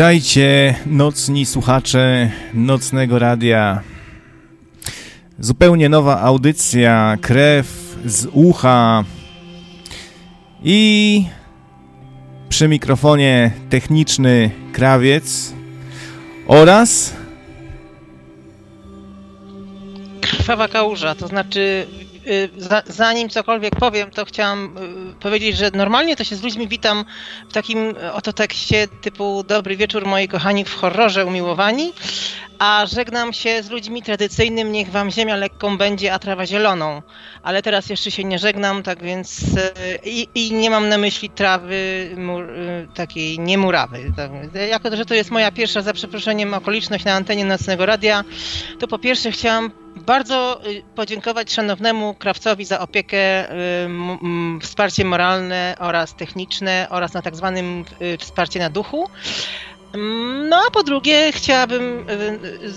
Witajcie, nocni słuchacze Nocnego Radia. Zupełnie nowa audycja, krew z ucha i przy mikrofonie techniczny krawiec oraz krwawa kałuża, to znaczy zanim cokolwiek powiem, to chciałam y, powiedzieć, że normalnie to się z ludźmi witam w takim y, oto tekście typu Dobry wieczór moi kochani w horrorze umiłowani, a żegnam się z ludźmi tradycyjnym, niech wam ziemia lekką będzie, a trawa zieloną. Ale teraz jeszcze się nie żegnam, tak więc i, i nie mam na myśli trawy mur, takiej niemurawy. Tak, jako, że to jest moja pierwsza, za przeproszeniem, okoliczność na antenie Nocnego Radia, to po pierwsze chciałam bardzo y, podziękować szanownemu krawcowi za opiekę, y, wsparcie moralne oraz techniczne oraz na tak zwanym y, wsparcie na duchu. No a po drugie chciałabym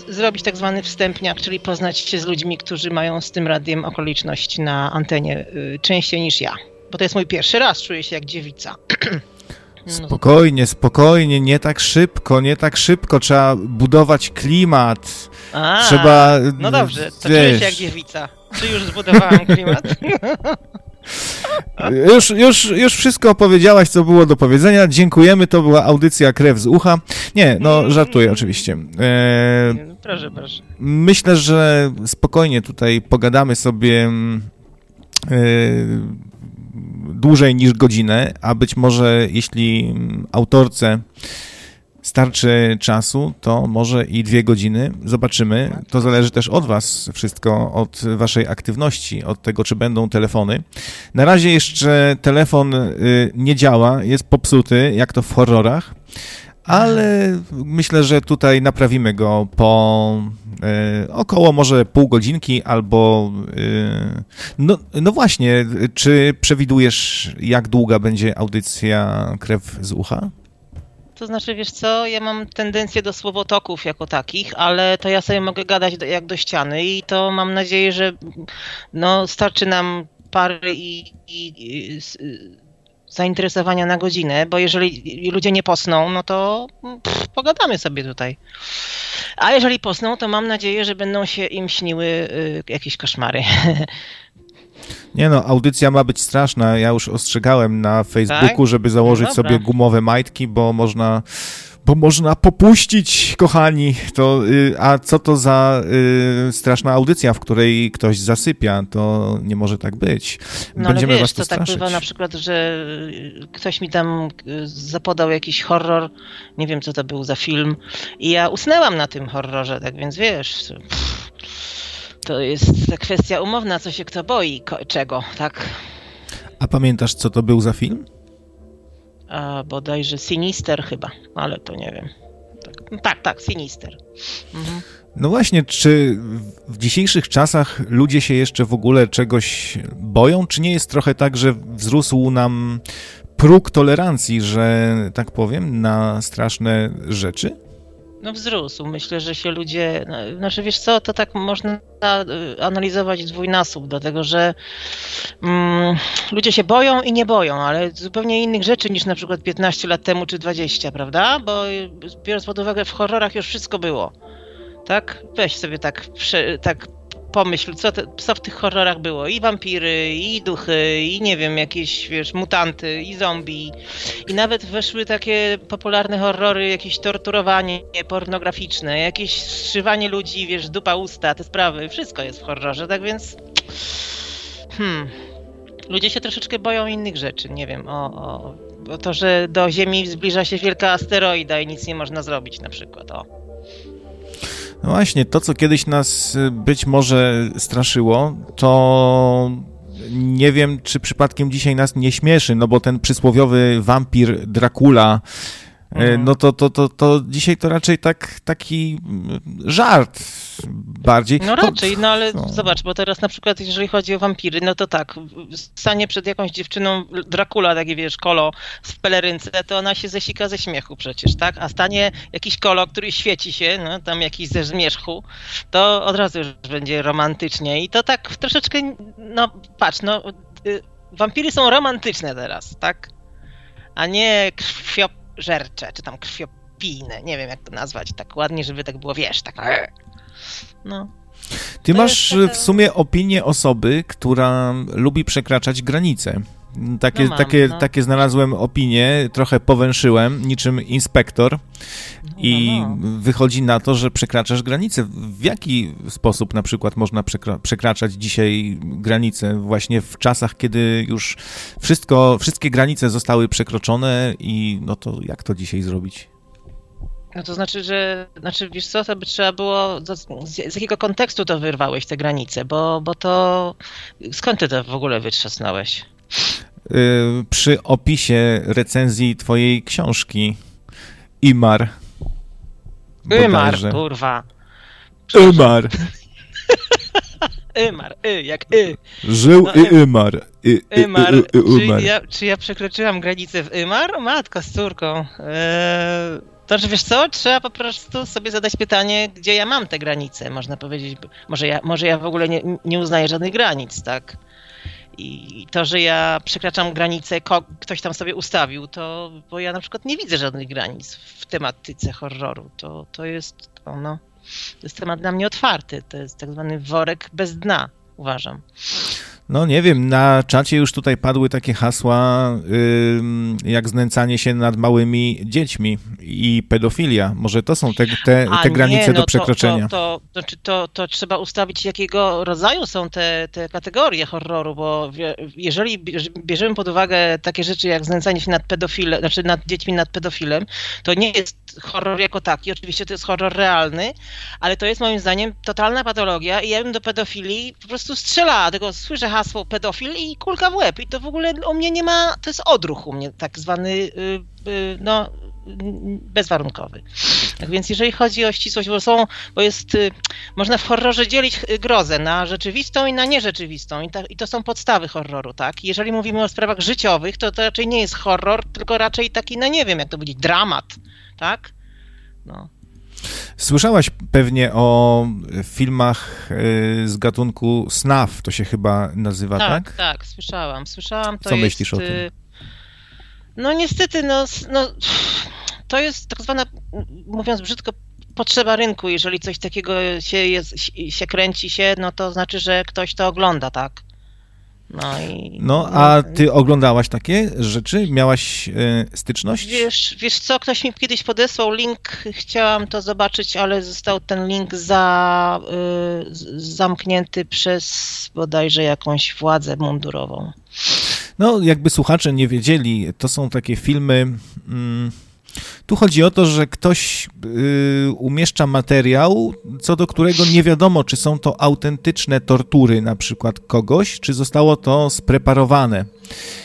zrobić tak zwany wstępniak, czyli poznać się z ludźmi, którzy mają z tym radiem okoliczność na antenie częściej niż ja. Bo to jest mój pierwszy raz, czuję się jak dziewica. No. Spokojnie, spokojnie, nie tak szybko, nie tak szybko, trzeba budować klimat. A, trzeba. No dobrze, to wiesz, czuję się jak dziewica. Czy już zbudowałam klimat? Już, już, już wszystko opowiedziałaś, co było do powiedzenia. Dziękujemy, to była audycja Krew z ucha. Nie, no mm. żartuję oczywiście. E, no, proszę, proszę. Myślę, że spokojnie tutaj pogadamy sobie e, dłużej niż godzinę, a być może jeśli autorce starczy czasu, to może i dwie godziny. Zobaczymy. To zależy też od Was wszystko, od Waszej aktywności, od tego, czy będą telefony. Na razie jeszcze telefon y, nie działa, jest popsuty, jak to w horrorach ale myślę, że tutaj naprawimy go po e, około może pół godzinki albo e, no, no właśnie, czy przewidujesz jak długa będzie audycja Krew z ucha? To znaczy, wiesz co, ja mam tendencję do słowotoków jako takich, ale to ja sobie mogę gadać do, jak do ściany i to mam nadzieję, że no, starczy nam pary i, i, i zainteresowania na godzinę, bo jeżeli ludzie nie posną, no to pff, pogadamy sobie tutaj. A jeżeli posną, to mam nadzieję, że będą się im śniły y, jakieś koszmary. Nie no, audycja ma być straszna. Ja już ostrzegałem na Facebooku, tak? żeby założyć no sobie gumowe majtki, bo można bo można popuścić, kochani. To, y, a co to za y, straszna audycja, w której ktoś zasypia? To nie może tak być. No Będziemy ale wiesz, to tak bywa na przykład, że ktoś mi tam y, zapodał jakiś horror, nie wiem co to był za film i ja usnęłam na tym horrorze, tak więc wiesz... To jest kwestia umowna, co się kto boi, czego, tak? A pamiętasz, co to był za film? Bodajże Sinister chyba, ale to nie wiem. Tak, tak, tak, Sinister. Mhm. No właśnie, czy w dzisiejszych czasach ludzie się jeszcze w ogóle czegoś boją? Czy nie jest trochę tak, że wzrósł nam próg tolerancji, że tak powiem, na straszne rzeczy? No wzrósł. Myślę, że się ludzie. No, znaczy, wiesz co, to tak można y, analizować dwójnasób, dlatego że mm, ludzie się boją i nie boją, ale zupełnie innych rzeczy niż na przykład 15 lat temu czy 20, prawda? Bo biorąc pod uwagę, w horrorach już wszystko było. Tak? Weź sobie tak, tak pomyśl, co, te, co w tych horrorach było. I wampiry, i duchy, i nie wiem, jakieś, wiesz, mutanty, i zombie. I nawet weszły takie popularne horrory, jakieś torturowanie pornograficzne, jakieś zszywanie ludzi, wiesz, dupa usta, te sprawy. Wszystko jest w horrorze, tak więc... Hmm. Ludzie się troszeczkę boją innych rzeczy, nie wiem, o, o, o to, że do Ziemi zbliża się wielka asteroida i nic nie można zrobić na przykład, o. No właśnie, to co kiedyś nas y, być może straszyło, to nie wiem, czy przypadkiem dzisiaj nas nie śmieszy, no bo ten przysłowiowy wampir Dracula, mhm. no to, to, to, to dzisiaj to raczej tak, taki żart. bardziej. No raczej, no ale no. zobacz, bo teraz na przykład jeżeli chodzi o wampiry, no to tak, stanie przed jakąś dziewczyną Dracula, taki wiesz, kolo w pelerynce, to ona się zesika ze śmiechu przecież, tak? A stanie jakiś kolo, który świeci się, no tam jakiś ze zmierzchu, to od razu już będzie romantycznie i to tak troszeczkę, no patrz, no y, wampiry są romantyczne teraz, tak? A nie krwiożercze, czy tam krwiopijne, nie wiem jak to nazwać tak ładnie, żeby tak było, wiesz, tak no. Ty masz w sumie opinię osoby, która lubi przekraczać granice. Takie, no mam, takie, no. takie znalazłem opinie, trochę powęszyłem, niczym inspektor. No, I no. wychodzi na to, że przekraczasz granice. W jaki sposób na przykład można przekra przekraczać dzisiaj granice, właśnie w czasach, kiedy już wszystko, wszystkie granice zostały przekroczone i no to jak to dzisiaj zrobić? No to znaczy, że, znaczy wiesz co, to by trzeba było, z, z jakiego kontekstu to wyrwałeś te granice, bo, bo to, skąd ty to w ogóle wytrzasnąłeś? Yy, przy opisie recenzji twojej książki Imar. Imar, kurwa. Imar. Imar, y, jak y. Żył no, i Imar. I, Imar. I, i, czy, ja, czy ja przekroczyłam granicę w Imar? Matko z córką. Eee to, że wiesz co, trzeba po prostu sobie zadać pytanie, gdzie ja mam te granice, można powiedzieć. Może ja, może ja w ogóle nie, nie uznaję żadnych granic, tak? I to, że ja przekraczam granice, ktoś tam sobie ustawił, to bo ja na przykład nie widzę żadnych granic w tematyce horroru. To, to jest no, to jest temat dla mnie otwarty. To jest tak zwany worek bez dna, uważam. No nie wiem, na czacie już tutaj padły takie hasła yy, jak znęcanie się nad małymi dziećmi i pedofilia. Może to są te, te, te granice nie, no do przekroczenia. To, to, to, to, to, trzeba ustawić, jakiego rodzaju są te, te kategorie horroru, bo jeżeli bierzemy pod uwagę takie rzeczy jak znęcanie się nad pedofilem, znaczy nad dziećmi nad pedofilem, to nie jest horror jako taki. Oczywiście to jest horror realny, ale to jest moim zdaniem totalna patologia i ja bym do pedofilii po prostu strzelała, tylko słyszę hasło pedofil i kulka w łeb. I to w ogóle u mnie nie ma, to jest odruch u mnie tak zwany, yy, yy, no bezwarunkowy. Tak więc jeżeli chodzi o ścisłość, bo są, bo jest, y, można w horrorze dzielić y, grozę na rzeczywistą i na nierzeczywistą i, ta, i to są podstawy horroru, tak? Jeżeli mówimy o sprawach życiowych, to to raczej nie jest horror, tylko raczej taki, no nie wiem jak to powiedzieć, dramat, tak? No. Słyszałaś pewnie o filmach y, z gatunku SNAF, to się chyba nazywa, tak? Tak, tak, słyszałam. Słyszałam, to Co jest, myślisz o tym? Y, no niestety, no, no, to jest tak zwana, mówiąc brzydko, potrzeba rynku. Jeżeli coś takiego się, jest, się kręci się, no to znaczy, że ktoś to ogląda, tak? No, i, no a ty oglądałaś takie rzeczy? Miałaś y, styczność? Wiesz, wiesz co, ktoś mi kiedyś podesłał link, chciałam to zobaczyć, ale został ten link za, y, zamknięty przez bodajże jakąś władzę mundurową. No, jakby słuchacze nie wiedzieli, to są takie filmy. Mm, tu chodzi o to, że ktoś y, umieszcza materiał, co do którego nie wiadomo, czy są to autentyczne tortury na przykład kogoś, czy zostało to spreparowane.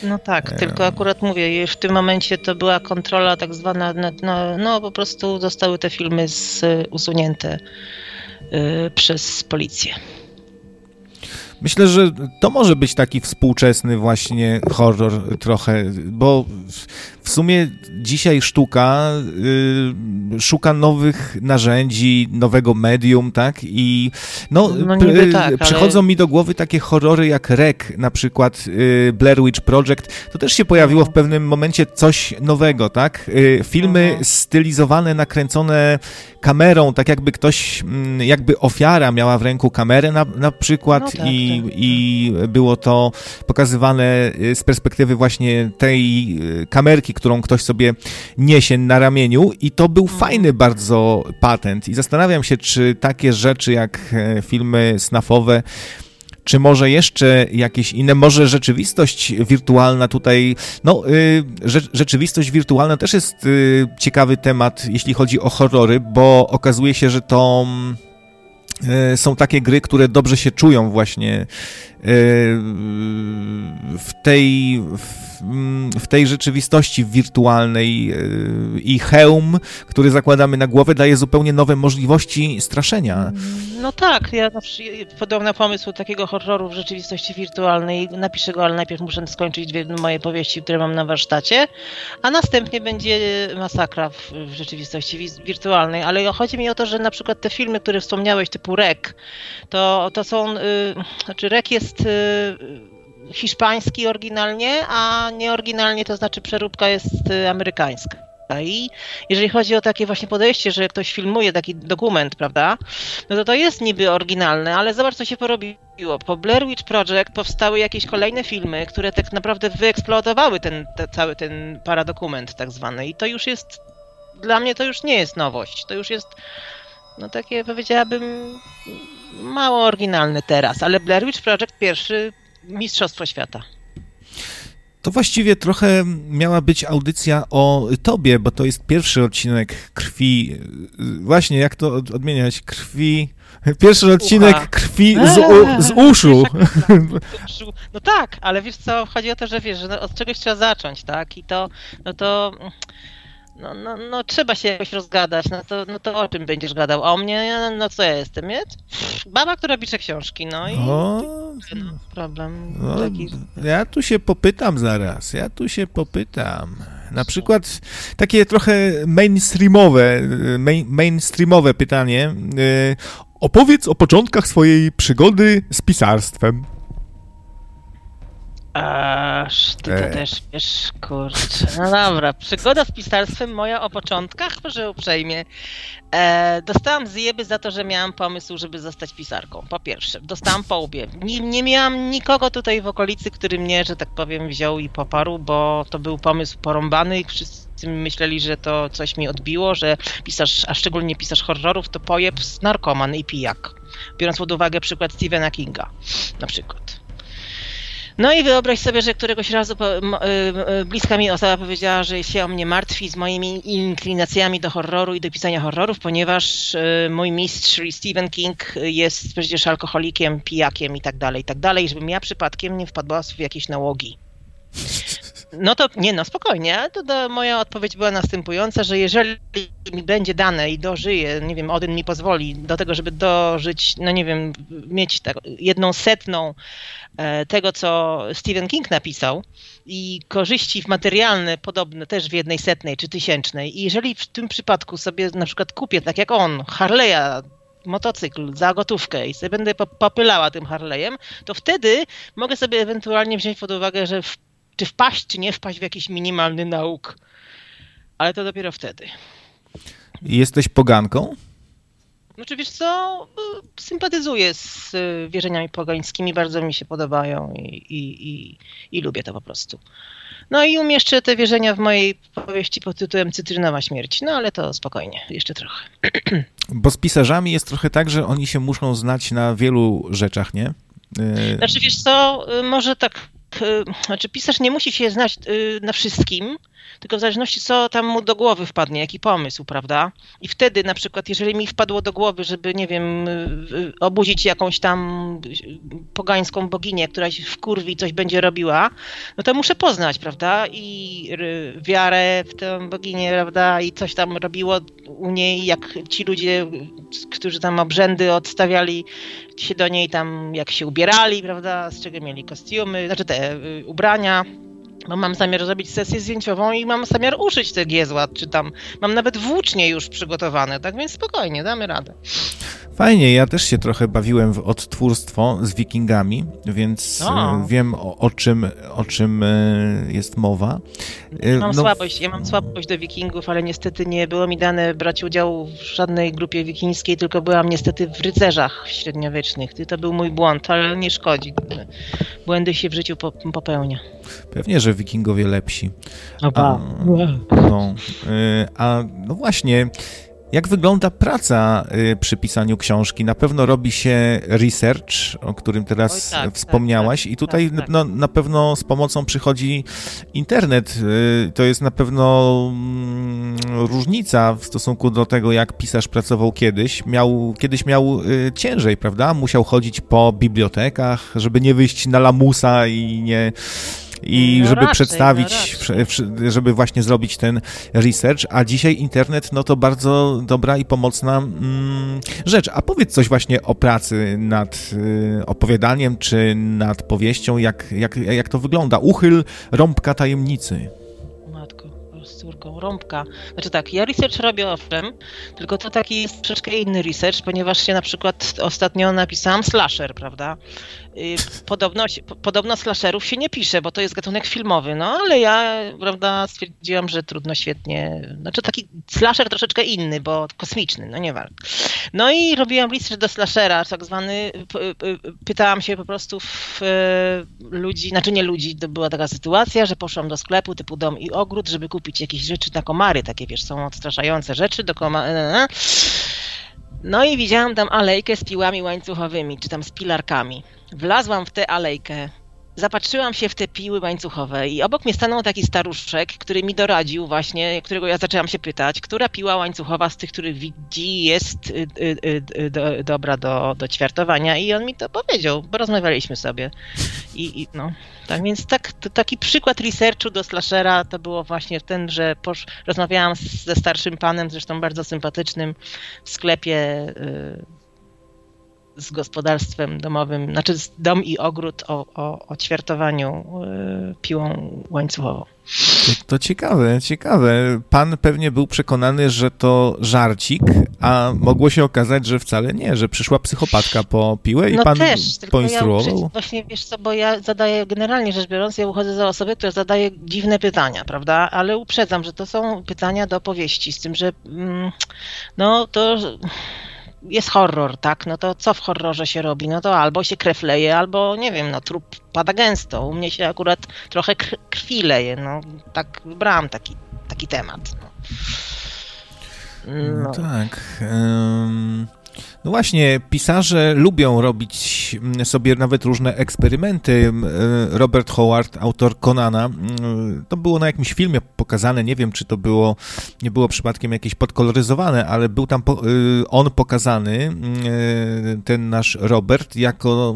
No tak, tylko akurat mówię, w tym momencie to była kontrola tak zwana, no, no po prostu zostały te filmy z, usunięte y, przez policję. Myślę, że to może być taki współczesny właśnie horror trochę, bo w sumie dzisiaj sztuka y, szuka nowych narzędzi, nowego medium, tak? I no, no tak, przychodzą ale... mi do głowy takie horrory jak Rek, na przykład y, Blair Witch Project. To też się pojawiło w pewnym momencie coś nowego, tak? Y, filmy mhm. stylizowane, nakręcone kamerą, tak jakby ktoś, mm, jakby ofiara miała w ręku kamerę na, na przykład no tak, i, tak. i było to pokazywane y, z perspektywy właśnie tej y, kamerki, którą ktoś sobie niesie na ramieniu i to był mhm. fajny bardzo patent i zastanawiam się, czy takie rzeczy jak e, filmy snafowe czy może jeszcze jakieś inne, może rzeczywistość wirtualna tutaj, no y, rzeczywistość wirtualna też jest ciekawy temat, jeśli chodzi o horrory, bo okazuje się, że to są takie gry, które dobrze się czują właśnie w tej, w w tej rzeczywistości wirtualnej y, i hełm, który zakładamy na głowę, daje zupełnie nowe możliwości straszenia. No tak, ja podobny pomysł takiego horroru w rzeczywistości wirtualnej. Napiszę go, ale najpierw muszę skończyć dwie moje powieści, które mam na warsztacie, a następnie będzie masakra w, w rzeczywistości wirtualnej. Ale chodzi mi o to, że na przykład te filmy, które wspomniałeś, typu Rek, to, to są, y, znaczy Rek jest y, hiszpański oryginalnie, a nieoryginalnie to znaczy przeróbka jest y, amerykańska. I jeżeli chodzi o takie właśnie podejście, że ktoś filmuje taki dokument, prawda, no to to jest niby oryginalne, ale zobacz, co się porobiło. Po Blair Witch Project powstały jakieś kolejne filmy, które tak naprawdę wyeksploatowały ten, te, cały ten paradokument tak zwany. I to już jest, dla mnie to już nie jest nowość. To już jest, no takie powiedziałabym, mało oryginalne teraz, ale Blair Witch Project pierwszy mistrzostwo świata. To właściwie trochę miała być audycja o tobie, bo to jest pierwszy odcinek krwi. Właśnie, jak to odmieniać? Krwi. Pierwszy odcinek Ucha. krwi z, u, z uszu. No tak, ale wiesz co, chodzi o to, że wiesz, że od czegoś trzeba zacząć, tak? I to, no to no, no, no trzeba się jakoś rozgadać, no to, no to o czym będziesz gadał? O mnie? No co ja jestem, nie? Baba, która pisze książki, no i o, no, problem no, taki. Ja tu się popytam zaraz, ja tu się popytam. Na przykład takie trochę mainstreamowe, main, mainstreamowe pytanie. Y, opowiedz o początkach swojej przygody z pisarstwem. Aż ty to e. też wiesz, kurczę. No dobra, przygoda z pisarstwem moja o początkach, proszę uprzejmie. E, dostałam zjeby za to, że miałam pomysł, żeby zostać pisarką. Po pierwsze, dostałam po łbie. Nie, nie miałam nikogo tutaj w okolicy, który mnie, że tak powiem, wziął i poparł, bo to był pomysł porąbany i wszyscy myśleli, że to coś mi odbiło, że pisarz, a szczególnie pisarz horrorów, to pojeb, narkoman i pijak. Biorąc pod uwagę przykład Stephena Kinga na przykład. No i wyobraź sobie, że któregoś razu y, y, bliska mi osoba powiedziała, że się o mnie martwi z moimi inklinacjami do horroru i do pisania horrorów, ponieważ y, mój mistrz Stephen King jest przecież alkoholikiem, pijakiem i tak dalej, i tak dalej, żebym ja przypadkiem nie wpadła w jakieś nałogi. No to nie, no spokojnie. To, to moja odpowiedź była następująca, że jeżeli mi będzie dane i dożyję, nie wiem, Odyn mi pozwoli do tego, żeby dożyć, no nie wiem, mieć tak, jedną setną e, tego, co Stephen King napisał i korzyści materialne podobne też w jednej setnej czy tysięcznej. I jeżeli w tym przypadku sobie na przykład kupię, tak jak on, Harley'a motocykl za gotówkę i sobie będę popylała tym Harley'em, to wtedy mogę sobie ewentualnie wziąć pod uwagę, że w czy wpaść, czy nie wpaść w jakiś minimalny nauk. Ale to dopiero wtedy. Jesteś poganką? Znaczy wiesz co, sympatyzuję z y, wierzeniami pogańskimi, bardzo mi się podobają i, i, i, i lubię to po prostu. No i umieszczę te wierzenia w mojej powieści pod tytułem Cytrynowa śmierć, no ale to spokojnie, jeszcze trochę. Bo z pisarzami jest trochę tak, że oni się muszą znać na wielu rzeczach, nie? Y, znaczy wiesz co, y, może tak znaczy pisarz nie musi się znać y, na wszystkim, tylko w zależności co tam mu do głowy wpadnie, jaki pomysł, prawda? I wtedy na przykład, jeżeli mi wpadło do głowy, żeby, nie wiem, y, y, obudzić jakąś tam pogańską boginię, która w kurwi coś będzie robiła, no to muszę poznać, prawda? I wiarę w tę boginię, prawda? I coś tam robiło u niej, jak ci ludzie, którzy tam obrzędy odstawiali się do niej tam, jak się ubierali, prawda? Z czego mieli kostiumy, znaczy te ubrania bo mam zamiar zrobić sesję zdjęciową i mam zamiar uszyć te giezła, czy tam mam nawet włócznie już przygotowane, tak więc spokojnie, damy radę. Fajnie, ja też się trochę bawiłem w odtwórstwo z wikingami, więc o. E, wiem o, o, czym, o czym e, jest mowa. Ja mam, no... słabość, ja mam słabość do wikingów, ale niestety nie było mi dane brać udziału w żadnej grupie wikińskiej, tylko byłam niestety w rycerzach średniowiecznych. To był mój błąd, ale nie szkodzi. Błędy się w życiu popełnia. Pewnie, że wikingowie lepsi. A, no, e, a no właśnie, jak wygląda praca y, przy pisaniu książki? Na pewno robi się research, o którym teraz Oj, tak, wspomniałaś, tak, i tutaj tak, tak. No, na pewno z pomocą przychodzi internet. Y, to jest na pewno mm, różnica w stosunku do tego, jak pisarz pracował kiedyś. Miał, kiedyś miał y, ciężej, prawda? Musiał chodzić po bibliotekach, żeby nie wyjść na lamusa i nie i no żeby raczej, przedstawić, no żeby właśnie zrobić ten research, a dzisiaj internet, no to bardzo dobra i pomocna mm, rzecz. A powiedz coś właśnie o pracy nad y, opowiadaniem, czy nad powieścią, jak, jak, jak to wygląda? Uchyl rąbka tajemnicy córką Rąbka. Znaczy tak, ja research robię owszem, tylko to taki jest troszeczkę inny research, ponieważ się na przykład ostatnio napisałam slasher, prawda? Y, podobno, podobno slasherów się nie pisze, bo to jest gatunek filmowy, no ale ja, prawda, stwierdziłam, że trudno świetnie, znaczy taki slasher troszeczkę inny, bo kosmiczny, no nie warto. No i robiłam research do slashera, tak zwany, pytałam się po prostu w ludzi, znaczy nie ludzi, to była taka sytuacja, że poszłam do sklepu typu dom i ogród, żeby kupić rzeczy na komary, takie wiesz, są odstraszające rzeczy do komary, no i widziałam tam alejkę z piłami łańcuchowymi, czy tam z pilarkami. Wlazłam w tę alejkę, zapatrzyłam się w te piły łańcuchowe i obok mnie stanął taki staruszek, który mi doradził właśnie, którego ja zaczęłam się pytać, która piła łańcuchowa z tych, których widzi jest y, y, y, do, dobra do, do ćwiartowania i on mi to powiedział, bo rozmawialiśmy sobie. I, i no, tak więc tak, taki przykład researchu do slashera to było właśnie ten, że posz, rozmawiałam ze starszym panem, zresztą bardzo sympatycznym w sklepie z gospodarstwem domowym, znaczy dom i ogród o, o, o ćwiartowaniu y, piłą łańcuchową. To, to, ciekawe, ciekawe. Pan pewnie był przekonany, że to żarcik, a mogło się okazać, że wcale nie, że przyszła psychopatka po piłę i no pan też, poinstruował. Ja właśnie wiesz co, bo ja zadaję, generalnie rzecz biorąc, ja uchodzę za osobę, która zadaje dziwne pytania, prawda? Ale uprzedzam, że to są pytania do powieści, z tym, że mm, no to jest horror, tak? No to co w horrorze się robi? No to albo się krew leje, albo nie wiem, no trup pada gęsto. U mnie się akurat trochę krwi leje, no tak wybrałam taki, taki temat. No. No. Tak. Um, no właśnie, pisarze lubią robić mm, sobie nawet różne eksperymenty. Mm, e, Robert Howard, autor Conana, mm, to było na jakimś filmie pokazane, nie wiem, czy to było, nie było przypadkiem jakieś podkoloryzowane, ale był tam y, on pokazany, y, ten nasz Robert, jako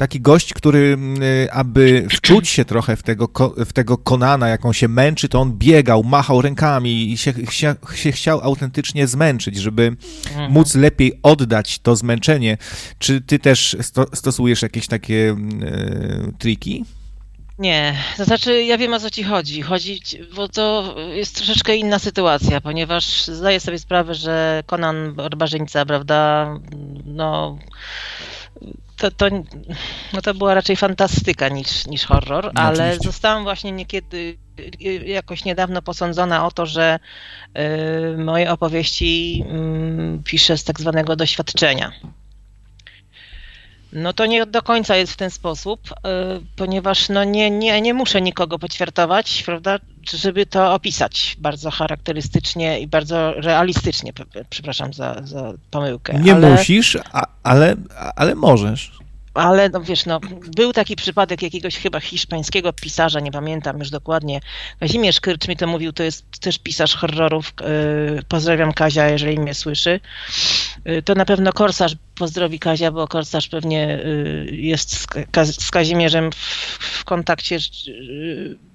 taki gość, który, y, aby wczuć się trochę w tego, w tego Konana, jaką się męczy, to on biegał, machał rękami i się, się, się chciał autentycznie zmęczyć, żeby mhm. móc lepiej oddać to zmęczenie. Czy ty też sto, stosujesz jakieś takie e, triki? Nie, to znaczy ja wiem o co ci chodzi. Chodzi, bo to jest troszeczkę inna sytuacja, ponieważ zdaję sobie sprawę, że Konan Barbarzyńca, prawda, no to, to, no to była raczej fantastyka niż, niż horror, no, ale oczywiście. zostałam właśnie niekiedy jakoś niedawno posądzona o to, że y, moje opowieści y, piszę z tak zwanego doświadczenia. No to nie do końca jest w ten sposób, y, ponieważ no nie, nie, nie muszę nikogo poćwiartować, prawda, żeby to opisać bardzo charakterystycznie i bardzo realistycznie. Przepraszam za, za pomyłkę. Nie ale... musisz, a, ale, ale możesz ale no wiesz, no, był taki przypadek jakiegoś chyba hiszpańskiego pisarza, nie pamiętam już dokładnie. Kazimierz Kyrcz mi to mówił, to jest też pisarz horrorów. Yy, pozdrawiam Kazia, jeżeli mnie słyszy. Yy, to na pewno Korsarz pozdrowi Kazia, bo Korsarz pewnie yy, jest z, Kazimierzem w, kontakcie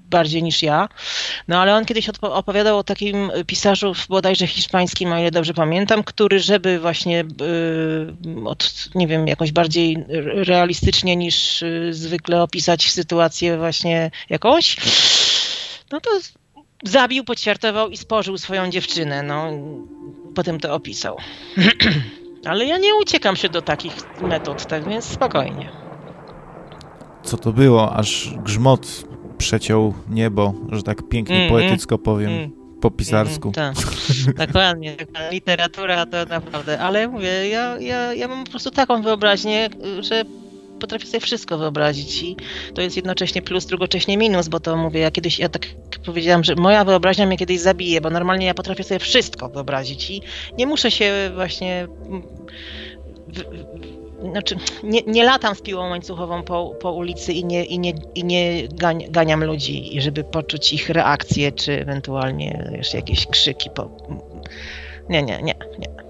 bardziej niż ja. No ale on kiedyś opowiadał o takim pisarzu bodajże hiszpańskim, o ile dobrze pamiętam, który żeby właśnie yy, od, nie wiem, jakoś bardziej realistycznie niż zwykle opisać sytuację właśnie jakąś, no to zabił, podświartował i spożył swoją dziewczynę. No, potem to opisał. Ale ja nie uciekam się do takich metod, tak więc spokojnie. Co to było? Aż grzmot przeciął niebo, że tak pięknie mm, poetycko powiem. Mm, po pisarsku. Mm, tak, dokładnie. Literatura to naprawdę. Ale mówię, ja, ja, ja mam po prostu taką wyobraźnię, że potrafię sobie wszystko wyobrazić i to jest jednocześnie plus, drugocznie minus, bo to mówię, ja kiedyś, ja tak powiedziałam, że moja wyobraźnia mnie kiedyś zabije, bo normalnie ja potrafię sobie wszystko wyobrazić i nie muszę się właśnie znaczy, nie, nie latam z piłą łańcuchową po, po ulicy i nie, i nie, i nie ganiam ludzi, żeby poczuć ich reakcje, czy ewentualnie jeszcze jakieś krzyki. Po... Nie, nie, nie, nie.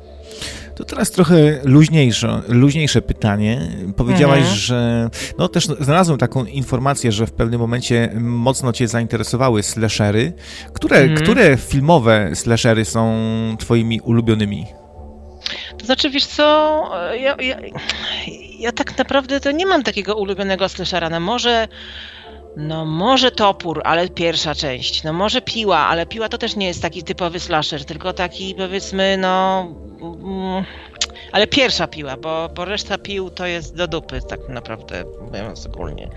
To teraz trochę luźniejsze, luźniejsze pytanie. Powiedziałaś, mhm. że no też znalazłem taką informację, że w pewnym momencie mocno cię zainteresowały slashery. Które, mhm. które filmowe slashery są twoimi ulubionymi? To znaczy, wiesz co, ja, ja, ja tak naprawdę to nie mam takiego ulubionego slashera. No może no może topór, ale pierwsza część. No może piła, ale piła to też nie jest taki typowy slasher, tylko taki powiedzmy no... Ale pierwsza piła, bo, bo reszta pił to jest do dupy, tak naprawdę, mówiąc ogólnie.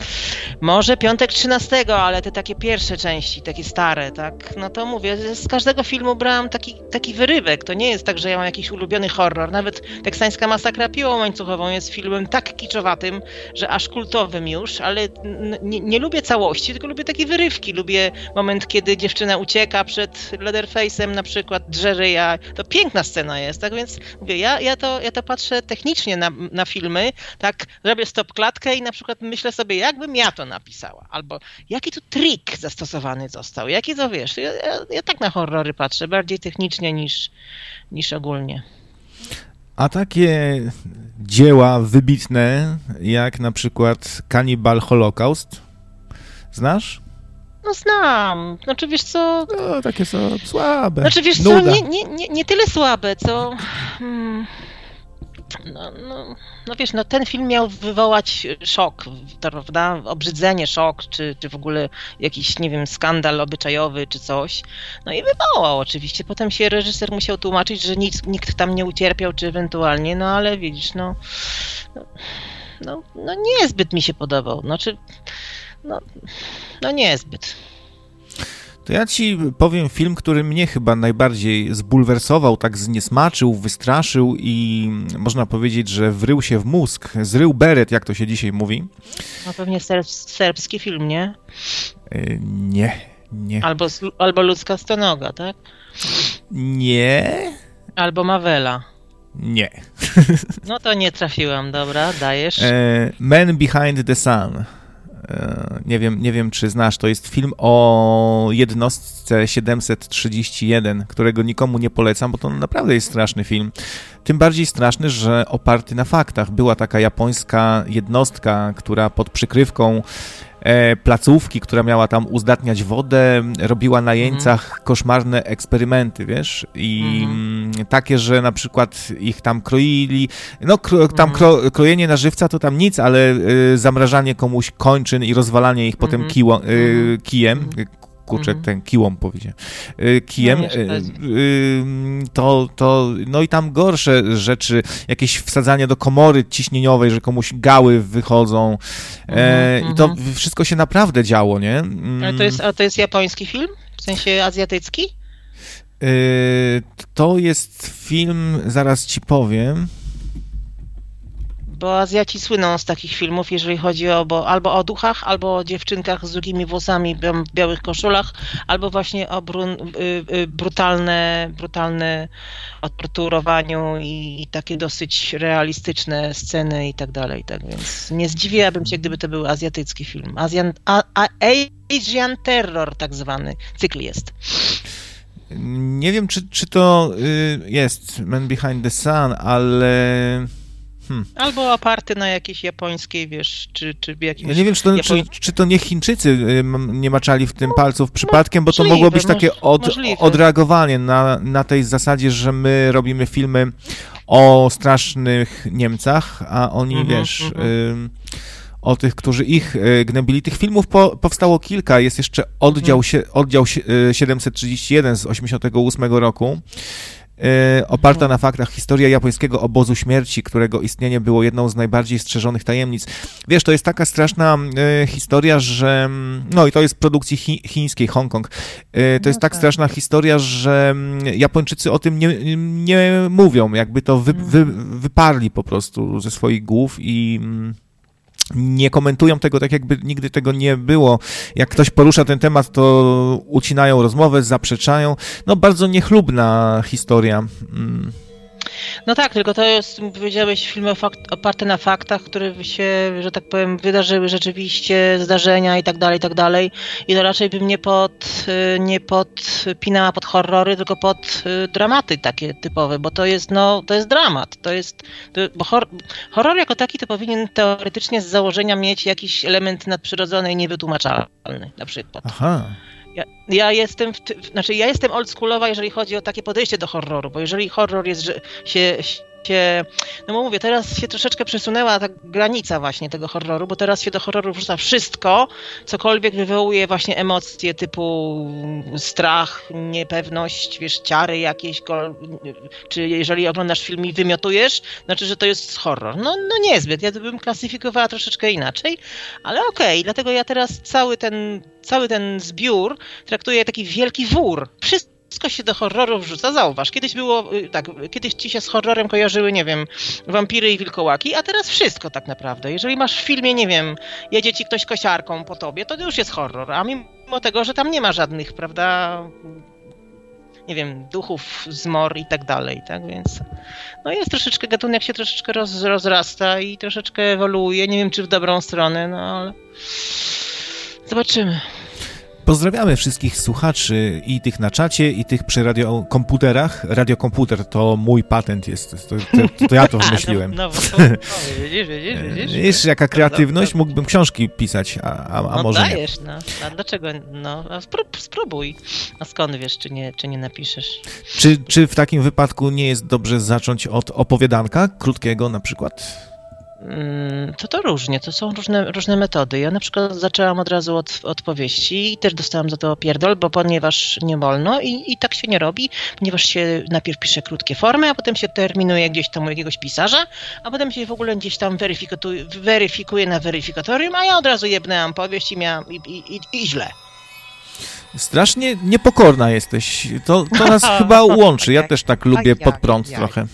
Może piątek 13, ale te takie pierwsze części, takie stare, tak, no to mówię, z każdego filmu brałam taki, taki wyrywek. To nie jest tak, że ja mam jakiś ulubiony horror. Nawet teksańska masakra piłą łańcuchową jest filmem tak kiczowatym, że aż kultowym już, ale nie, nie lubię całości, tylko lubię takie wyrywki. Lubię moment, kiedy dziewczyna ucieka przed Leatherface'em na przykład, drze ryja. To piękna scena jest, tak więc mówię, ja, ja to ja to patrzę technicznie na, na filmy, tak robię stop klatkę i na przykład myślę sobie, jakbym ja to napisała, albo jaki tu trik zastosowany został, jaki to wiesz. Ja, ja, ja tak na horrory patrzę, bardziej technicznie niż, niż ogólnie. A takie dzieła wybitne, jak na przykład Cannibal Holocaust, znasz? No znam. Znaczy wiesz co... No, takie są słabe. Znaczy wiesz Nuda. co, nie, nie, nie, nie tyle słabe, co... Hmm no, no, no wiesz, no ten film miał wywołać szok, prawda? Obrzydzenie, szok, czy, czy w ogóle jakiś, nie wiem, skandal obyczajowy, czy coś. No i wywołał oczywiście. Potem się reżyser musiał tłumaczyć, że nikt, nikt tam nie ucierpiał, czy ewentualnie, no ale widzisz, no, no, no niezbyt mi się podobał. Znaczy, no, no niezbyt. To ja ci powiem film, który mnie chyba najbardziej zbulwersował, tak zniesmaczył, wystraszył i można powiedzieć, że wrył się w mózg, zrył beret, jak to się dzisiaj mówi. No pewnie serbski film, nie? Yy, nie, nie. Albo, albo ludzka stonoga, tak? Nie. Albo Mawela. Nie. No to nie trafiłam, dobra, dajesz. E, Man Behind the Sun. Nie wiem, nie wiem, czy znasz, to jest film o jednostce 731, którego nikomu nie polecam, bo to naprawdę jest straszny film. Tym bardziej straszny, że oparty na faktach. Była taka japońska jednostka, która pod przykrywką E, placówki, która miała tam uzdatniać wodę, robiła na jeńcach mhm. koszmarne eksperymenty, wiesz? I mhm. Takie, że na przykład ich tam kroili. No, kro, tam mhm. kro, krojenie na żywca to tam nic, ale y, zamrażanie komuś kończyn i rozwalanie ich potem kiło, y, kijem, kurczę, mm -hmm. ten kiłom powiedział, y, kijem, no, y, y, to, to, no i tam gorsze rzeczy, jakieś wsadzanie do komory ciśnieniowej, że komuś gały wychodzą mm -hmm. i to mhm. wszystko się naprawdę działo, nie? A to jest, a to jest japoński film? W sensie azjatycki? To jest film, zaraz ci powiem bo Azjaci słyną z takich filmów, jeżeli chodzi o, bo, albo o duchach, albo o dziewczynkach z długimi włosami w białych koszulach, albo właśnie o brun, y, y, brutalne, brutalne torturowaniu i, i, takie dosyć realistyczne sceny i tak dalej. Tak więc nie zdziwiłabym się, gdyby to był azjatycki film. Azjan, a, a, Asian Terror tak zwany cykl jest. Nie wiem, czy, czy to y, jest Man Behind the Sun, ale Hmm. Albo oparty na jakiejś japońskiej, wiesz, czy, czy jakimś... Ja nie wiem, czy to, Japoń... czy, czy to nie Chińczycy y, nie maczali w tym palców przypadkiem, bo to mogło być takie od, odreagowanie na, na tej zasadzie, że my robimy filmy o strasznych Niemcach, a oni, mm -hmm, wiesz... Mm -hmm. y, o tych, którzy ich y, gnębili. Tych filmów po, powstało kilka. Jest jeszcze oddział, mhm. oddział 731 y, z 88 roku. Yy, oparta na faktach historia japońskiego obozu śmierci, którego istnienie było jedną z najbardziej strzeżonych tajemnic. Wiesz, to jest taka straszna historia, że mm, no i to jest produkcji chi chińskiej, Hongkong. To jest no tak, tak straszna historia, że mm, Japończycy o tym nie, nie mówią, jakby to wy, wy, wyparli po prostu ze swoich głów i mm, nie komentują tego tak, jakby nigdy tego nie było. Jak ktoś porusza ten temat, to ucinają rozmowę, zaprzeczają. No, bardzo niechlubna historia. No tak, tylko to jest, powiedziałeś, filmy oparte na faktach, które się, że tak powiem, wydarzyły rzeczywiście, zdarzenia i tak dalej, i tak dalej. I to raczej bym nie, pod, y, nie podpinała pod horrory, tylko pod y, dramaty takie typowe, bo to jest, no, to jest dramat. To jest, to, bo hor, horror jako taki to powinien teoretycznie z założenia mieć jakiś element nadprzyrodzony i niewytłumaczalny, na przykład. Aha. Ja, jestem, w, znaczy ja jestem oldschoolowa, jeżeli chodzi o takie podejście do horroru, bo jeżeli horror jest, że się, się, no bo mówię, teraz się troszeczkę przesunęła ta granica właśnie tego horroru, bo teraz się do horroru wrzuca wszystko, cokolwiek wywołuje właśnie emocje typu strach, niepewność, wiesz, ciary jakieś, czy jeżeli oglądasz film i wymiotujesz, znaczy, że to jest horror. No, no niezbyt, ja bym klasyfikowała troszeczkę inaczej, ale okej, okay, dlatego ja teraz cały ten, cały ten zbiór traktuję taki wielki wór. Wszystko wszystko się do horroru wrzuca. Zauważ, kiedyś było y, tak, kiedyś ci się z horrorem kojarzyły, nie wiem, wampiry i wilkołaki, a teraz wszystko tak naprawdę. Jeżeli masz w filmie, nie wiem, jedzie ci ktoś kosiarką po tobie, to już jest horror, a mimo tego, że tam nie ma żadnych, prawda, nie wiem, duchów, zmor i tak dalej, tak, więc no jest troszeczkę, gatunek się troszeczkę roz, rozrasta i troszeczkę ewoluuje, nie wiem, czy w dobrą stronę, no ale zobaczymy. Pozdrawiamy wszystkich słuchaczy i tych na czacie, i tych przy radiokomputerach. Radiokomputer to mój patent jest, to, to, to ja to wymyśliłem. no, no, widzisz, widzisz, widzisz. Wiesz, jaka kreatywność, mógłbym książki pisać, a, a, a no może dajesz, nie. no. A dlaczego? No, spróbuj. A skąd wiesz, czy nie, czy nie napiszesz? Czy, czy w takim wypadku nie jest dobrze zacząć od opowiadanka, krótkiego na przykład? Mm, to to różnie, to są różne, różne metody. Ja na przykład zaczęłam od razu od, od powieści i też dostałam za to pierdol, bo ponieważ nie wolno i, i tak się nie robi, ponieważ się najpierw pisze krótkie formy, a potem się terminuje gdzieś tam u jakiegoś pisarza, a potem się w ogóle gdzieś tam weryfikuje, weryfikuje na weryfikatorium, a ja od razu jebnęłam powieść i miałam i, i, i, i źle. Strasznie niepokorna jesteś. To, to nas chyba łączy. Ja też tak lubię pod prąd trochę.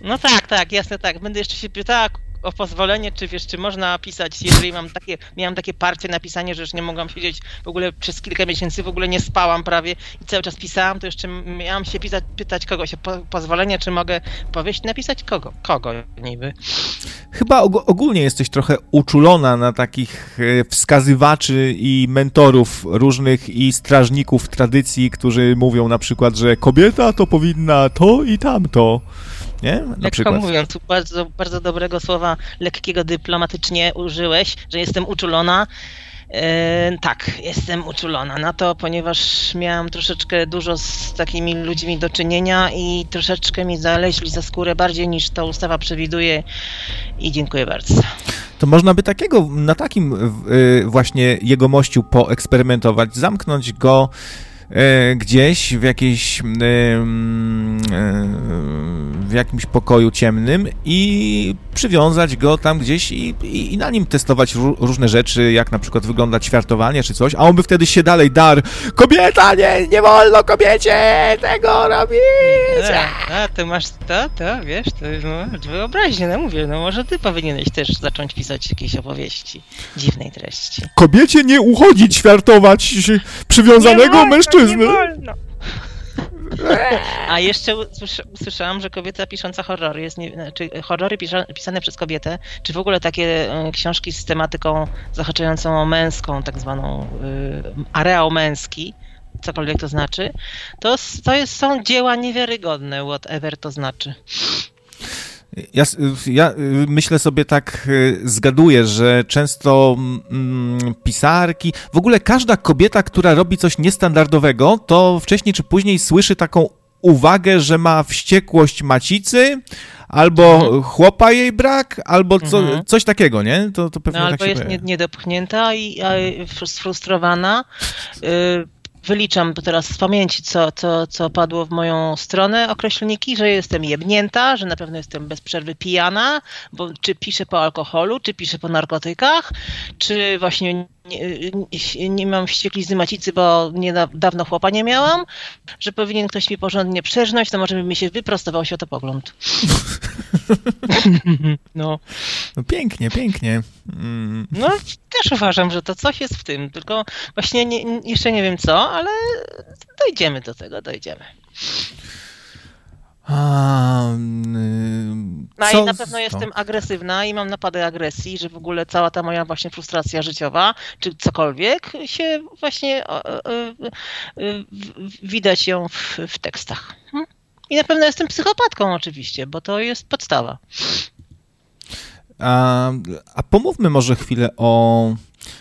No tak, tak, jasne, tak. Będę jeszcze się pytała, o pozwolenie, czy wiesz, czy można pisać, jeżeli mam takie, miałam takie parcie napisanie, że już nie mogłam siedzieć w ogóle przez kilka miesięcy, w ogóle nie spałam prawie i cały czas pisałam, to jeszcze miałam się pisać, pytać kogoś o po, pozwolenie, czy mogę powieść napisać kogo, kogo niby. Chyba og ogólnie jesteś trochę uczulona na takich e, wskazywaczy i mentorów różnych i strażników tradycji, którzy mówią na przykład, że kobieta to powinna to i tamto nie? Na Lekko przykład. mówiąc, bardzo, bardzo dobrego słowa, lekkiego dyplomatycznie użyłeś, że jestem uczulona. E, tak, jestem uczulona na to, ponieważ miałam troszeczkę dużo z takimi ludźmi do czynienia i troszeczkę mi zaleźli za skórę bardziej niż ta ustawa przewiduje i dziękuję bardzo. To można by takiego, na takim y, właśnie jegomościu poeksperymentować, zamknąć go gdzieś w jakiejś e, w jakimś pokoju ciemnym i przywiązać go tam gdzieś i, i, i na nim testować różne rzeczy, jak na przykład wygląda ćwiartowanie czy coś, a on by wtedy się dalej dar kobieta, nie, nie wolno kobiecie tego robić! A, a ty masz to, to, wiesz, to no, wyobraźnie, no mówię, no może ty powinieneś też zacząć pisać jakieś opowieści dziwnej treści. Kobiecie nie uchodzi ćwiartować przywiązanego mężczyzny! Mężczyzny. A jeszcze usłyszałam, że kobieta pisząca horrory jest, nie, znaczy horrory pisane przez kobietę, czy w ogóle takie e, książki z tematyką zahaczającą o męską, tak zwaną y, areał męski, cokolwiek to znaczy, to, to jest, są dzieła niewiarygodne, whatever to znaczy. Ja, ja, myślę sobie tak, y, zgaduję, że często mm, pisarki, w ogóle każda kobieta, która robi coś niestandardowego, to wcześniej czy później słyszy taką uwagę, że ma wściekłość macicy, albo mhm. chłopa jej brak, albo co, mhm. coś takiego, nie? To, to pewnie no, tak albo jest nie, niedopchnięta i sfrustrowana. Y, wyliczam teraz z pamięci, co, co, co padło w moją stronę, określniki, że jestem jebnięta, że na pewno jestem bez przerwy pijana, bo czy piszę po alkoholu, czy piszę po narkotykach, czy właśnie nie, nie mam wścieklizny macicy, bo niedawno chłopa nie miałam, że powinien ktoś mi porządnie przerznąć, to może by mi się wyprostował światopogląd. no. no. Pięknie, pięknie. Mm. No, też uważam, że to coś jest w tym, tylko właśnie nie, jeszcze nie wiem co, ale dojdziemy do tego, dojdziemy. A, no co? i na pewno jestem agresywna i mam napady agresji, że w ogóle cała ta moja właśnie frustracja życiowa, czy cokolwiek się właśnie widać ją w, w tekstach. Hm? I na pewno jestem psychopatką oczywiście, bo to jest podstawa. A, a pomówmy może chwilę o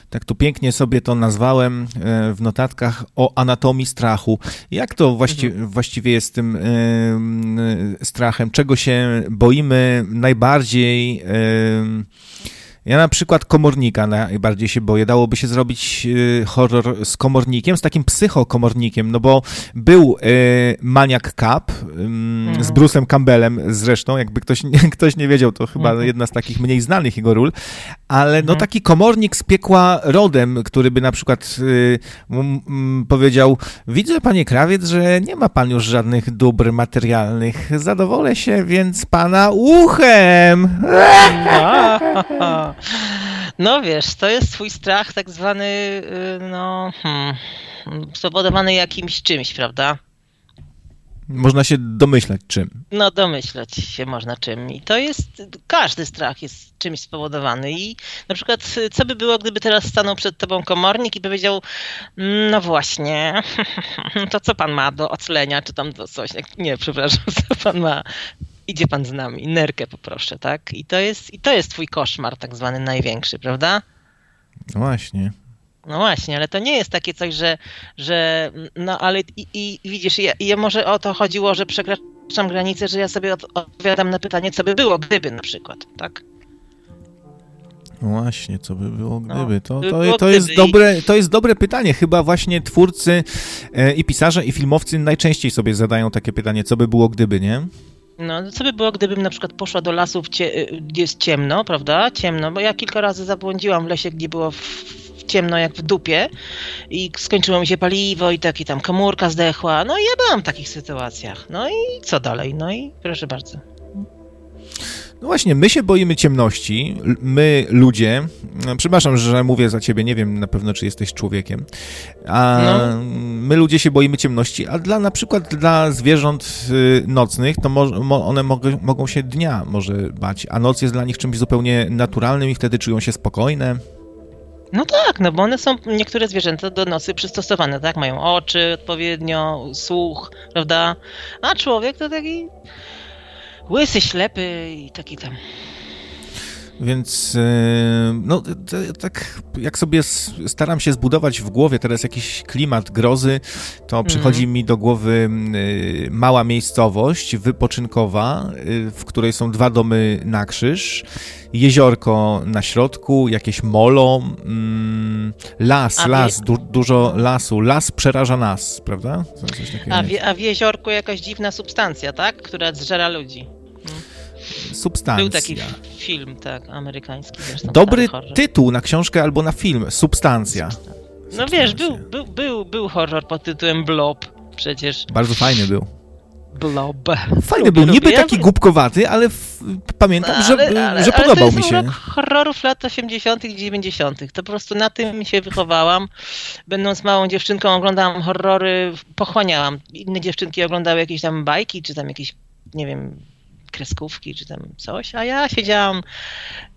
tak tu pięknie sobie to nazwałem e, w notatkach o anatomii strachu. Jak to właści mhm. właściwie jest tym y, strachem? Czego się boimy najbardziej? Ja na przykład komornika najbardziej się boję. Dałoby się zrobić y, horror z komornikiem, z takim psychokomornikiem, no bo był y, Maniak Cap y, mhm. z Bruce'em Campbellem zresztą, jakby ktoś, ktoś nie wiedział, to chyba mhm. jedna z takich mniej znanych jego ról, ale no mhm. taki komornik z piekła rodem, który by na przykład y, powiedział, widzę panie krawiec, że nie ma pan już żadnych dóbr materialnych, zadowolę się więc pana uchem. No wiesz, to jest twój strach tak zwany, y, no, hmm, spowodowany jakimś czymś, prawda? Można się domyślać czym. No, domyślać się można czym. I to jest, każdy strach jest czymś spowodowany. I na przykład, co by było, gdyby teraz stanął przed tobą komornik i powiedział, no właśnie, to co pan ma do oclenia, czy tam do coś. Nie, przepraszam, co pan ma idzie pan z nami, nerkę poproszę, tak? I to jest, i to jest twój koszmar tak zwany największy, prawda? No właśnie. No właśnie, ale to nie jest takie coś, że, że no ale i, i widzisz, ja, ja może o to chodziło, że przekraczam granicę, że ja sobie odpowiadam na pytanie, co by było, gdyby na przykład, tak? No właśnie, co by było no, gdyby? To, to, to, jest dobre, to jest dobre pytanie. Chyba właśnie twórcy e, i pisarze i filmowcy najczęściej sobie zadają takie pytanie, co by było gdyby, nie? No, co by było, gdybym na przykład poszła do lasu, gdzie jest ciemno, prawda? Ciemno, bo ja kilka razy zabłądziłam w lesie, gdzie było w ciemno jak w dupie i skończyło mi się paliwo i taki tam komórka zdechła. No i ja byłam w takich sytuacjach. No i co dalej? No i proszę bardzo. No właśnie, my się boimy ciemności, my ludzie, no, przepraszam, że mówię za ciebie, nie wiem na pewno, czy jesteś człowiekiem, a no. my ludzie się boimy ciemności, a dla na przykład dla zwierząt y, nocnych, to mo, one mogą, mogą się dnia może bać, a noc jest dla nich czymś zupełnie naturalnym i wtedy czują się spokojne. No tak, no bo one są, niektóre zwierzęta do nocy przystosowane, tak? Mają oczy odpowiednio, słuch, prawda? A człowiek to taki łysy, ślepy i taki tam. Więc e, no, tak jak sobie staram się zbudować w głowie teraz jakiś klimat grozy, to mhm. przychodzi mm. mi do głowy mała miejscowość wypoczynkowa, y, w której są dwa domy na krzyż, jeziorko na środku, jakieś molo, mm, las, a las, du dużo lasu, las przeraża nas, prawda? A w, a w jeziorku jakaś dziwna substancja, tak? Która zżera ludzi. Substancja. Był taki film, tak, amerykański. Zresztą, Dobry tytuł na książkę albo na film. Substancja. No wiesz, był, był, był, był horror pod tytułem Blob przecież. Bardzo fajny był. Blob. Fajny był, niby taki głupkowaty, ale w, pamiętam, że, ale, ale, że podobał mi się. horrorów lat 80. i 90. To po prostu na tym się wychowałam. Będąc małą dziewczynką oglądałam horrory, pochłaniałam. Inne dziewczynki oglądały jakieś tam bajki, czy tam jakieś, nie wiem, kreskówki czy tam coś, a ja siedziałam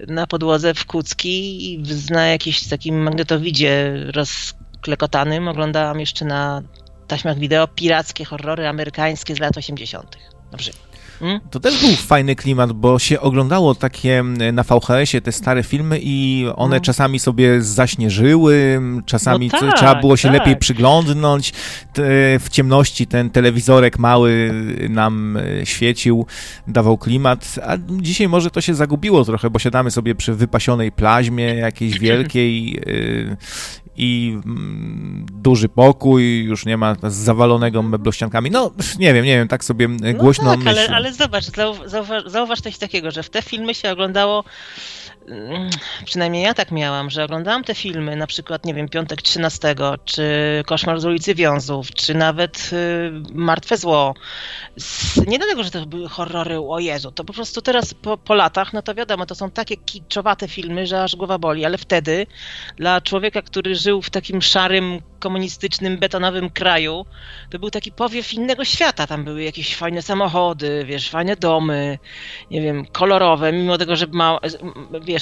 na podłodze w kucki i na jakimś takim magnetowidzie rozklekotanym oglądałam jeszcze na taśmach wideo pirackie horrory amerykańskie z lat 80. Na przykład. To też był fajny klimat, bo się oglądało takie na VHS-ie te stare filmy i one no. czasami sobie zaśnieżyły, czasami no tak, trzeba było się tak. lepiej przyglądnąć. w ciemności ten telewizorek mały nam e, świecił, dawał klimat, a dzisiaj może to się zagubiło trochę, bo siadamy sobie przy wypasionej plaźmie jakiejś wielkiej e, i mm, duży pokój, już nie ma zawalonego meblościankami. No, nie wiem, nie wiem, tak sobie no głośno tak, myślę. Ale, ale zobacz, zauważ, zauważ coś takiego, że w te filmy się oglądało przynajmniej ja tak miałam, że oglądałam te filmy, na przykład, nie wiem, Piątek 13, czy Koszmar z ulicy Wiązów, czy nawet y, Martwe Zło. Nie dlatego, że to były horrory, o Jezu, to po prostu teraz po, po latach, no to wiadomo, to są takie kiczowate filmy, że aż głowa boli, ale wtedy dla człowieka, który żył w takim szarym, komunistycznym, betonowym kraju, to był taki powiew innego świata. Tam były jakieś fajne samochody, wiesz, fajne domy, nie wiem, kolorowe, mimo tego, że ma, wiesz,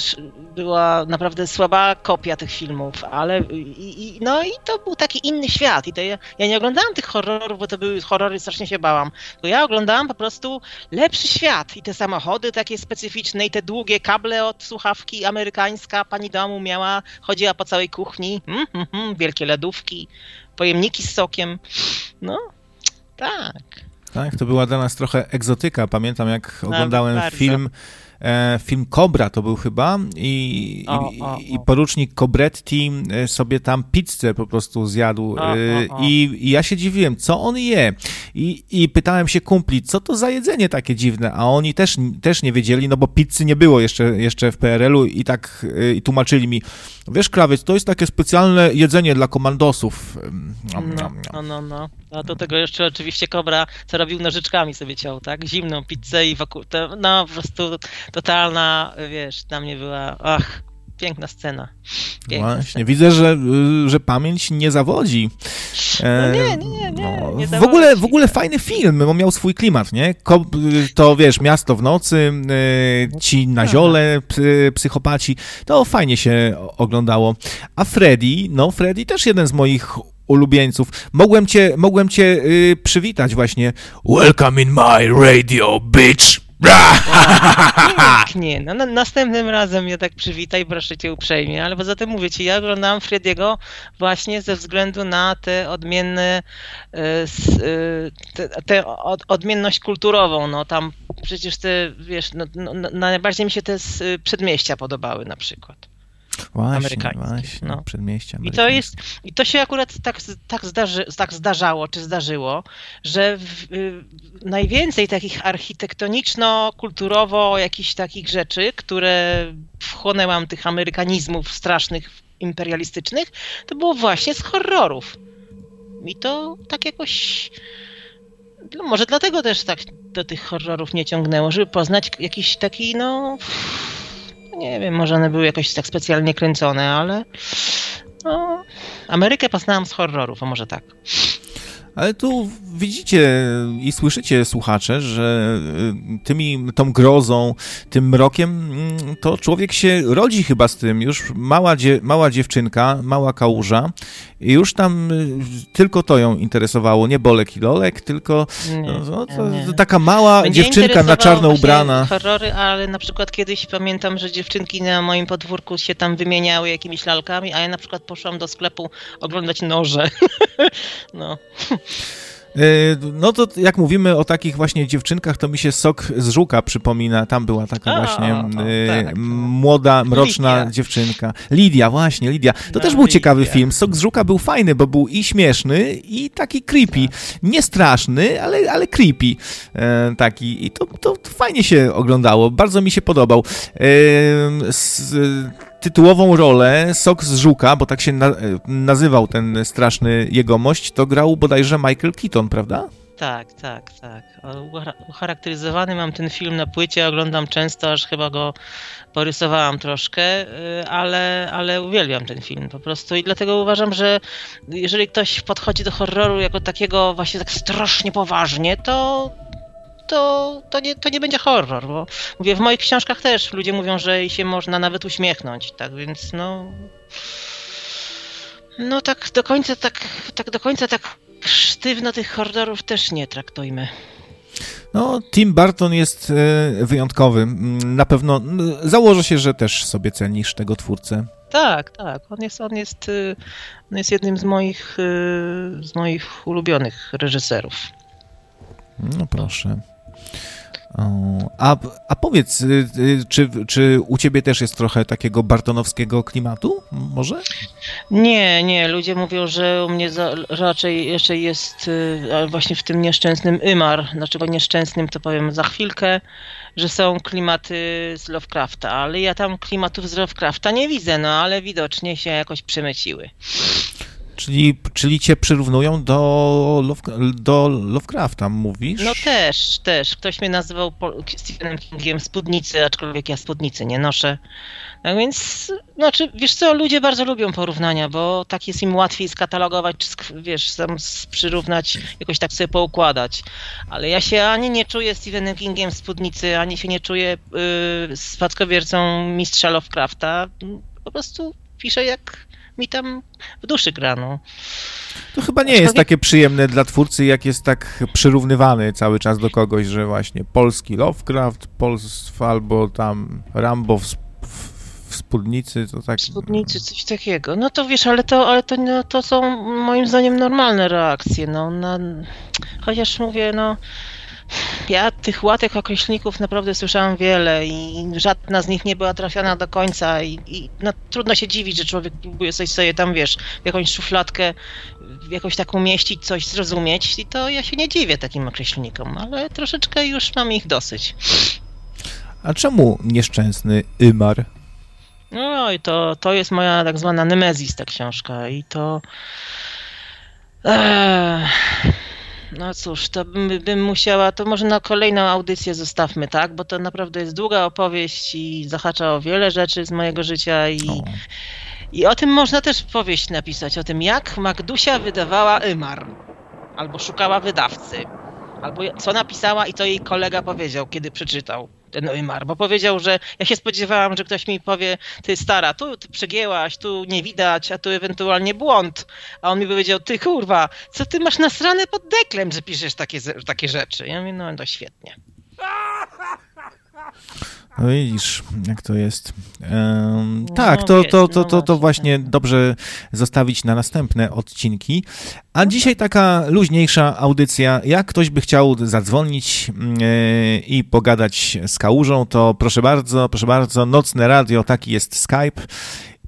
była naprawdę słaba kopia tych filmów, ale i, i, no i to był taki inny świat. I to ja, ja nie oglądałam tych horrorów, bo to były horrory, strasznie się bałam. To ja oglądałam po prostu lepszy świat i te samochody takie specyficzne i te długie kable od słuchawki amerykańska pani domu miała, chodziła po całej kuchni, mm, mm, mm, wielkie lodówki, pojemniki z sokiem. No, tak. Tak, to była dla nas trochę egzotyka. Pamiętam, jak oglądałem film E, film Cobra to był chyba i, o, i, o, i porucznik Cobretti e, sobie tam pizzę po prostu zjadł o, e, I, I, ja się dziwiłem, co on je. I, i pytałem się kumpli, co to za jedzenie takie dziwne, a oni też, też nie wiedzieli, no bo pizzy nie było jeszcze, jeszcze w PRL-u i tak i tłumaczyli mi, wiesz krawiec, to jest takie specjalne jedzenie dla komandosów. No, no, no, no. A do tego jeszcze oczywiście Kobra, co robił nożyczkami sobie ciął, tak? Zimną pizzę i wokół, to, no po prostu totalna, wiesz, dla mnie była, ach, piękna scena. Piękna Właśnie, scena. widzę, że, że pamięć nie zawodzi. No nie, nie, nie, no, nie w, ogóle, w ogóle fajny film, bo miał swój klimat, nie? To, wiesz, miasto w nocy, e, ci na ziole, psychopaci, to fajnie się oglądało. A Freddy, no Freddy też jeden z moich ulubieńców. Mogłem cię, mogłem cię yy, przywitać właśnie. Welcome in my radio, bitch! Nie, no, następnym razem mnie tak przywitaj, proszę cię uprzejmie, ale poza tym mówię ci, ja oglądałam Frediego właśnie ze względu na te odmienne, e, e, tę odmienność kulturową, no tam przecież te, wiesz, no, no, no, najbardziej mi się te przedmieścia podobały na przykład. Właśnie, amerykańskie. Właśnie, no. przedmieścia I to jest, i to się akurat tak, tak, zdarzy, tak zdarzało, czy zdarzyło, że w, y, najwięcej takich architektoniczno-kulturowo jakichś takich rzeczy, które wchłonęłam tych amerykanizmów strasznych, imperialistycznych, to było właśnie z horrorów. I to tak jakoś... No może dlatego też tak do tych horrorów nie ciągnęło, żeby poznać jakiś taki, no nie wiem, może one były jakoś tak specjalnie kręcone, ale no, Amerykę poznałam z horrorów, a może tak. Ale tu widzicie i słyszycie, słuchacze, że y, tymi, tą grozą, tym mrokiem, mm, to człowiek się rodzi chyba z tym. Już mała, dzie, mała dziewczynka, mała kałuża i już tam y, tylko to ją interesowało. Nie Bolek i Lolek, tylko nie, no, no to, nie. taka mała Będzie dziewczynka na czarno ubrana. horrory, ale na przykład kiedyś pamiętam, że dziewczynki na moim podwórku się tam wymieniały jakimiś lalkami, a ja na przykład poszłam do sklepu oglądać noże. no. E, no to jak mówimy o takich właśnie dziewczynkach, to mi się sok z żuka przypomina. Tam była taka właśnie e, tak. młoda, mroczna Lidia. dziewczynka. Lidia, właśnie, Lidia. To no, też był Lidia. ciekawy film. Sok z żuka był fajny, bo był i śmieszny, i taki creepy. Tak. Nie straszny, ale, ale creepy. E, taki. I to, to, to, fajnie się oglądało. Bardzo mi się podobał. E, tytułową rolę Sok z Żuka, bo tak się na, nazywał ten straszny jegomość, to grał bodajże Michael Keaton, prawda? Tak, tak, tak. Ucharakteryzowany mam ten film na płycie, oglądam często, aż chyba go porysowałam troszkę, y, ale, ale uwielbiam ten film po prostu i dlatego uważam, że jeżeli ktoś podchodzi do horroru jako takiego właśnie tak strasznie poważnie, to to, to, nie, to nie będzie horror, bo mówię, w moich książkach też ludzie mówią, że się można nawet uśmiechnąć, tak więc no... No tak do końca, tak, tak do końca tak sztywno tych horrorów też nie traktujmy. No, Tim Burton jest e, wyjątkowy. Mm, na pewno założę się, że też sobie cenisz tego twórcę. Tak, tak. On jest, on jest, y, on jest jednym z moich, y, z moich ulubionych reżyserów. No proszę. A, a powiedz, y, y, czy, czy u ciebie też jest trochę takiego bartonowskiego klimatu? Może? Nie, nie. Ludzie mówią, że u mnie za, raczej jeszcze jest y, właśnie w tym nieszczęsnym Ymar. Dlaczego nieszczęsnym, to powiem za chwilkę, że są klimaty z Lovecrafta, ale ja tam klimatów z Lovecrafta nie widzę, no ale widocznie się jakoś przemyciły. Czyli, czyli cię przyrównują do, Love, do Lovecrafta, mówisz? No też, też. Ktoś mnie nazywał Stephenem Kingiem spódnicy, aczkolwiek ja spódnicy nie noszę. Tak więc, znaczy, wiesz co, ludzie bardzo lubią porównania, bo tak jest im łatwiej skatalogować, czy wiesz, sam przyrównać, jakoś tak sobie poukładać. Ale ja się ani nie czuję Stephenem Kingiem spódnicy, ani się nie czuję yy, spadkobiercą mistrza Lovecrafta. Po prostu piszę jak mi tam w duszy gra, no. To chyba nie jest takie przyjemne dla twórcy, jak jest tak przyrównywany cały czas do kogoś, że właśnie polski Lovecraft, Pols albo tam Rambo w, w, w spódnicy, to tak... W spódnicy, coś takiego. No to wiesz, ale to, ale to, no, to są moim zdaniem normalne reakcje, no. Na, chociaż mówię, no ja tych łatek określników naprawdę słyszałam wiele i żadna z nich nie była trafiona do końca i, i no, trudno się dziwić, że człowiek próbuje coś sobie tam, wiesz, w jakąś szufladkę jakoś tak umieścić, coś zrozumieć i to ja się nie dziwię takim określnikom, ale troszeczkę już mam ich dosyć. A czemu nieszczęsny Ymar? No i to, to jest moja tak zwana Nemezis ta książka i to... Eee no cóż, to bym, bym, musiała, to może na kolejną audycję zostawmy, tak? Bo to naprawdę jest długa opowieść i zahacza o wiele rzeczy z mojego życia i, o. i o tym można też powieść napisać, o tym jak Magdusia wydawała Ymar, albo szukała wydawcy, albo co napisała i co jej kolega powiedział, kiedy przeczytał ten Ymar, bo powiedział, że ja się spodziewałam, że ktoś mi powie, ty stara, tu ty przegięłaś, tu nie widać, a tu ewentualnie błąd. A on mi powiedział, ty kurwa, co ty masz nasrane pod deklem, że piszesz takie, takie rzeczy? Ja mówię, no to świetnie. No widzisz, jak to jest. Um, no, tak, to, to, to, to, to właśnie dobrze zostawić na następne odcinki. A dzisiaj taka luźniejsza audycja. Jak ktoś by chciał zadzwonić yy, i pogadać z kałużą, to proszę bardzo, proszę bardzo, nocne radio, taki jest Skype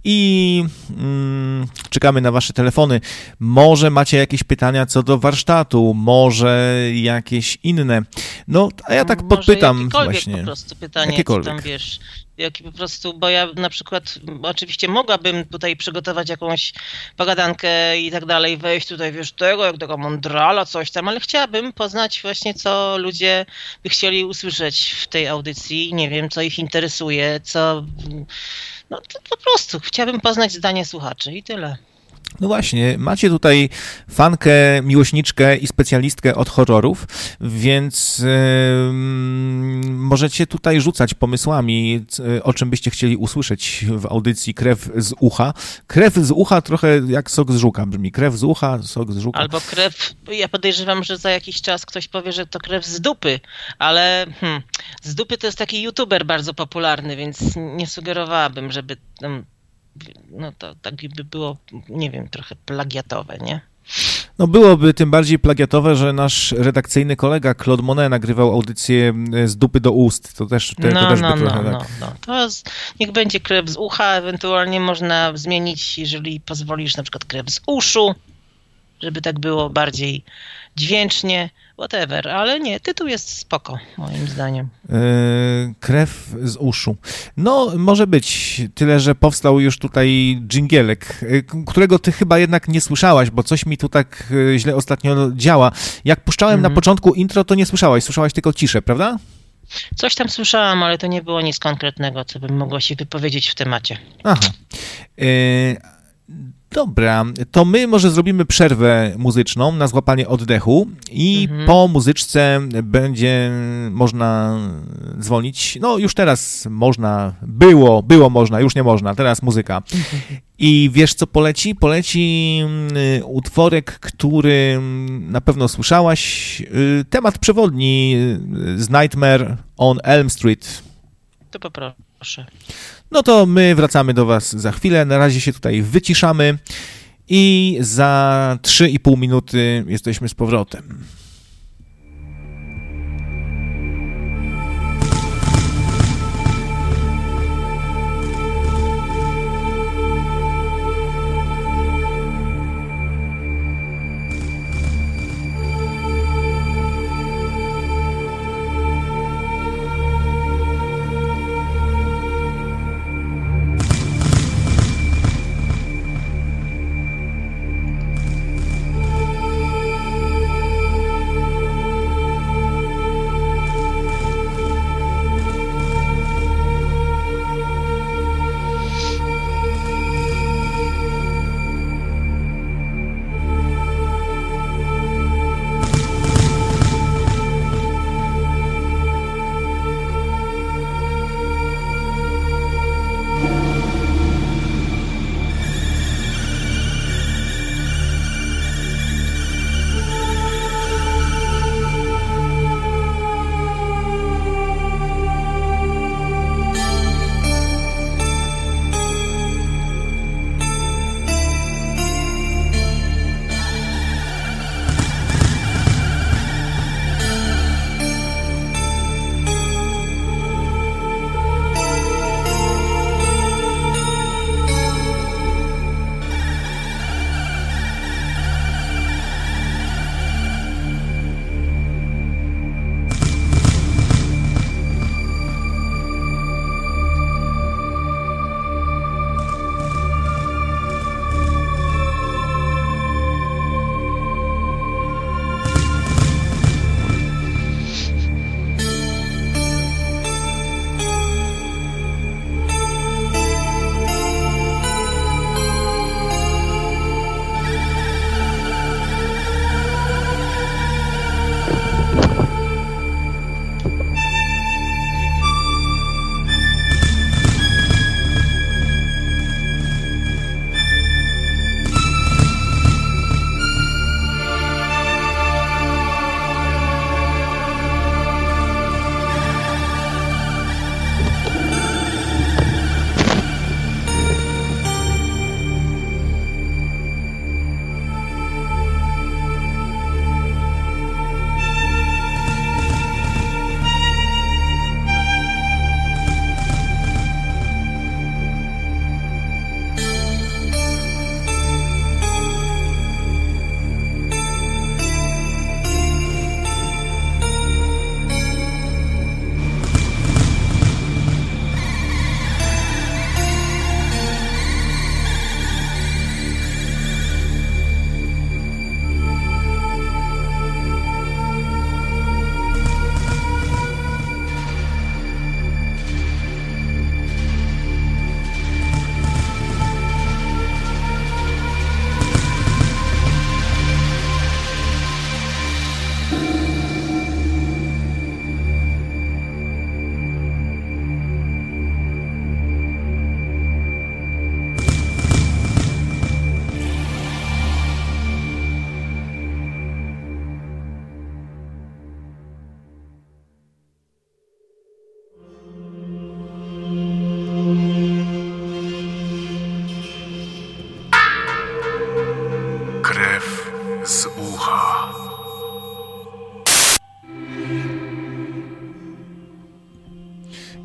i mm, czekamy na Wasze telefony. Może macie jakieś pytania co do warsztatu, może jakieś inne. No, a ja tak może podpytam właśnie. po prostu pytanie, jakiekolwiek. tam wiesz, jaki po prostu, bo ja na przykład oczywiście mogłabym tutaj przygotować jakąś pogadankę i tak dalej, wejść tutaj, wiesz, tego, jak tego mądrala, coś tam, ale chciałabym poznać właśnie, co ludzie by chcieli usłyszeć w tej audycji, nie wiem, co ich interesuje, co no to po prostu chciałbym poznać zdanie słuchaczy i tyle. No właśnie, macie tutaj fankę, miłośniczkę i specjalistkę od horrorów, więc yy, możecie tutaj rzucać pomysłami, o czym byście chcieli usłyszeć w audycji Krew z ucha. Krew z ucha trochę jak sok z żuka brzmi. Krew z ucha, sok z żuka. Albo krew, ja podejrzewam, że za jakiś czas ktoś powie, że to krew z dupy, ale hmm, z dupy to jest taki youtuber bardzo popularny, więc nie sugerowałabym, żeby... Um, no to tak by było, nie wiem, trochę plagiatowe, nie? No byłoby tym bardziej plagiatowe, że nasz redakcyjny kolega Claude Monet nagrywał audycję e, z dupy do ust. To też, te, no, to też no, by trochę no, tak... no, no. To z, niech będzie krew z ucha, ewentualnie można zmienić, jeżeli pozwolisz, na przykład krew z uszu, żeby tak było bardziej dźwięcznie whatever, ale nie, tytuł jest spoko, moim zdaniem. Yy, krew z uszu. No, może być, tyle, że powstał już tutaj dżingielek, yy, którego ty chyba jednak nie słyszałaś, bo coś mi tu tak yy, źle ostatnio działa. Jak puszczałem -hmm. na mhm. początku intro, to nie słyszałaś, słyszałaś tylko ciszę, prawda? Coś tam słyszałam, ale to nie było nic konkretnego, co bym mogła się wypowiedzieć w temacie. Aha. Yy, Dobra, to my może zrobimy przerwę muzyczną na złapanie oddechu i mhm. po muzyczce będzie można dzwonić. No już teraz można, było, było można, już nie można, teraz muzyka. I wiesz co poleci? Poleci mm, utworek, który na pewno słyszałaś. Y, temat przewodni z Nightmare on Elm Street. To poproszę. No to my wracamy do Was za chwilę. Na razie się tutaj wyciszamy i za 3,5 minuty jesteśmy z powrotem.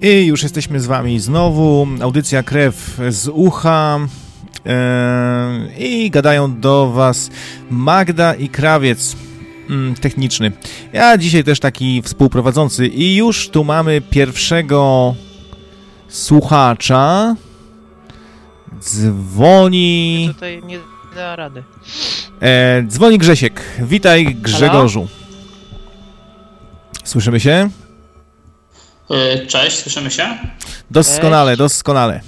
I już jesteśmy z wami znowu. Audycja Krew z ucha. Eee, I gadają do was Magda i Krawiec mm, techniczny. Ja dzisiaj też taki współprowadzący i już tu mamy pierwszego słuchacza. Dzwoni. Tutaj nie da rady. E, dzwoni Grzesiek. Witaj Grzegorzu. Słyszymy się? E, cześć, słyszymy się? Doskonale, Cześć. doskonale.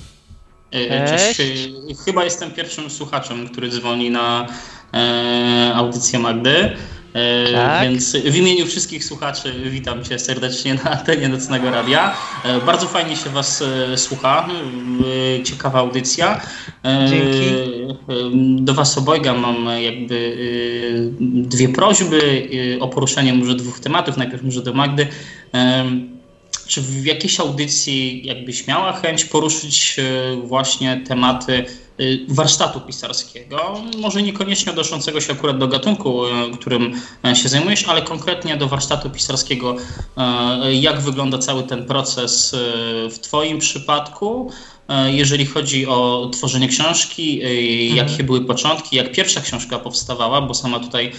E, cześć. Cześć. Chyba jestem pierwszym słuchaczem, który dzwoni na e, audycję Magdy. E, tak. Więc w imieniu wszystkich słuchaczy witam Cię serdecznie na antenie Nocnego Radia. E, bardzo fajnie się Was e, słucha. Ciekawa audycja. Dzięki. Do Was obojga mam jakby dwie prośby o poruszenie może dwóch tematów. Najpierw może do Magdy. Czy w jakiejś audycji jakbyś miała chęć poruszyć właśnie tematy Y, warsztatu pisarskiego, może niekoniecznie odnoszącego się akurat do gatunku, y, którym e, się zajmujesz, ale konkretnie do warsztatu pisarskiego, e, jak wygląda cały ten proces e, w Twoim przypadku, jeżeli chodzi o tworzenie książki, jakie mhm. były początki, jak pierwsza książka powstawała, bo sama tutaj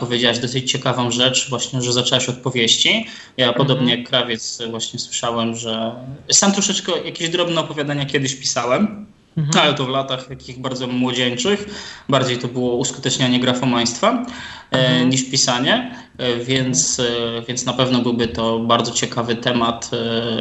powiedziałaś dosyć ciekawą rzecz, właśnie, że zaczęłaś od powieści. Ja mhm. podobnie jak krawiec właśnie słyszałem, że sam troszeczkę jakieś drobne opowiadania kiedyś pisałem. Mhm. Ale to w latach takich bardzo młodzieńczych. Bardziej to było uskutecznianie grafomaństwa e, mhm. niż pisanie, e, więc, e, więc na pewno byłby to bardzo ciekawy temat,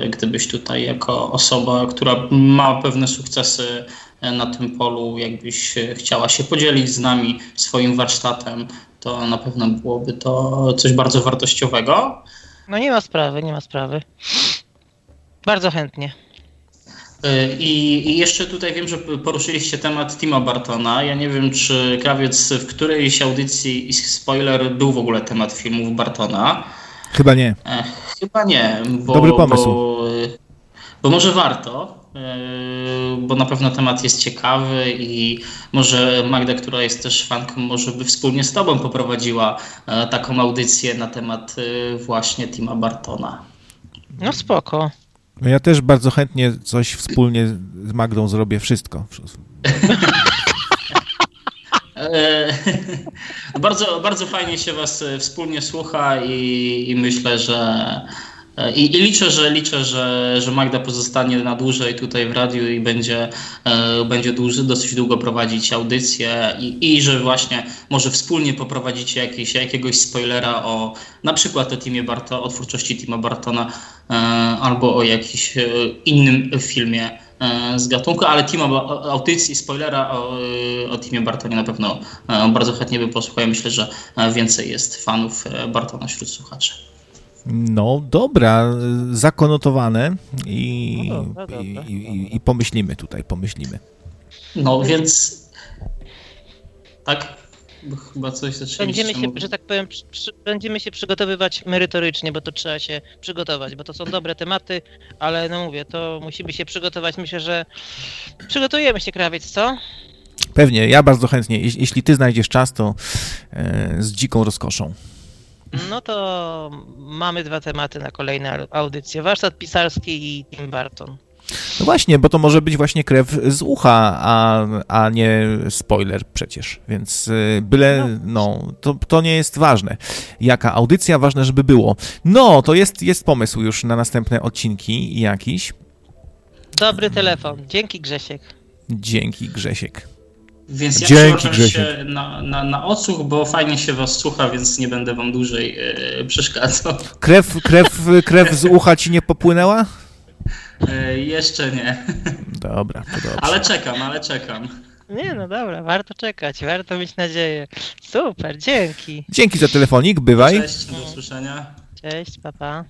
gdybyś tutaj jako osoba, która ma pewne sukcesy na tym polu, jakbyś chciała się podzielić z nami swoim warsztatem, to na pewno byłoby to coś bardzo wartościowego. No nie ma sprawy, nie ma sprawy. Bardzo chętnie. E, I, I, jeszcze tutaj wiem, że poruszyliście temat Tima Bartona. Ja nie wiem, czy krawiec w którejś audycji, spoiler, był w ogóle temat filmów Bartona. Chyba nie. E, chyba nie. Bo, Dobry pomysł. Bo, bo może warto, e, bo na pewno temat jest ciekawy i może Magda, która jest też fanką, może by wspólnie z Tobą poprowadziła taką audycję na temat właśnie Tima Bartona. No spoko. No ja też bardzo chętnie coś wspólnie z Magdą zrobię, wszystko. E, bardzo, bardzo fajnie się Was wspólnie słucha i, i myślę, że i, I, liczę, że liczę, że, że Magda pozostanie na dłużej tutaj w radiu i będzie, będzie dłuży, dosyć długo prowadzić audycję i, i że właśnie może wspólnie poprowadzicie jakieś, jakiegoś spoilera o na przykład o Timie Barto, o twórczości Tima Bartona E, albo o jakimś e, innym filmie e, z gatunku, ale team audycji, spoilera o, o teamie Bartonie na pewno bardzo chętnie by posłuchał. Myślę, że więcej jest fanów Bartona wśród słuchaczy. No dobra, zakonotowane i, no dobra, i, i, i pomyślimy tutaj, pomyślimy. No więc tak? Chyba coś Będziemy się, że tak powiem, przy, będziemy się przygotowywać merytorycznie, bo to trzeba się przygotować, bo to są dobre tematy, ale no mówię, to musimy się przygotować. Myślę, że przygotujemy się, krawiec, co? Pewnie, ja bardzo chętnie. Jeśli ty znajdziesz czas, to e, z dziką rozkoszą. No to mamy dwa tematy na kolejne audycje. Warsztat pisarski i Tim Barton. No właśnie, bo to może być właśnie krew z ucha, a, a nie spoiler przecież, więc y, byle, no, no to, to nie jest ważne. Jaka audycja, ważne, żeby było. No, to jest, jest pomysł już na następne odcinki jakiś. Dobry telefon. Dzięki Grzesiek. Dzięki Grzesiek. Więc ja Dzięki, Grzesiek. się na, na, na odsłuch, bo fajnie się was słucha, więc nie będę wam dłużej yy, przeszkadzał. Krew, krew, krew z ucha ci nie popłynęła? E, jeszcze nie. Dobra, to dobrze. Ale czekam, ale czekam. Nie, no dobra, warto czekać, warto mieć nadzieję. Super, dzięki. Dzięki za telefonik, bywaj. Cześć, do usłyszenia. Cześć, papa.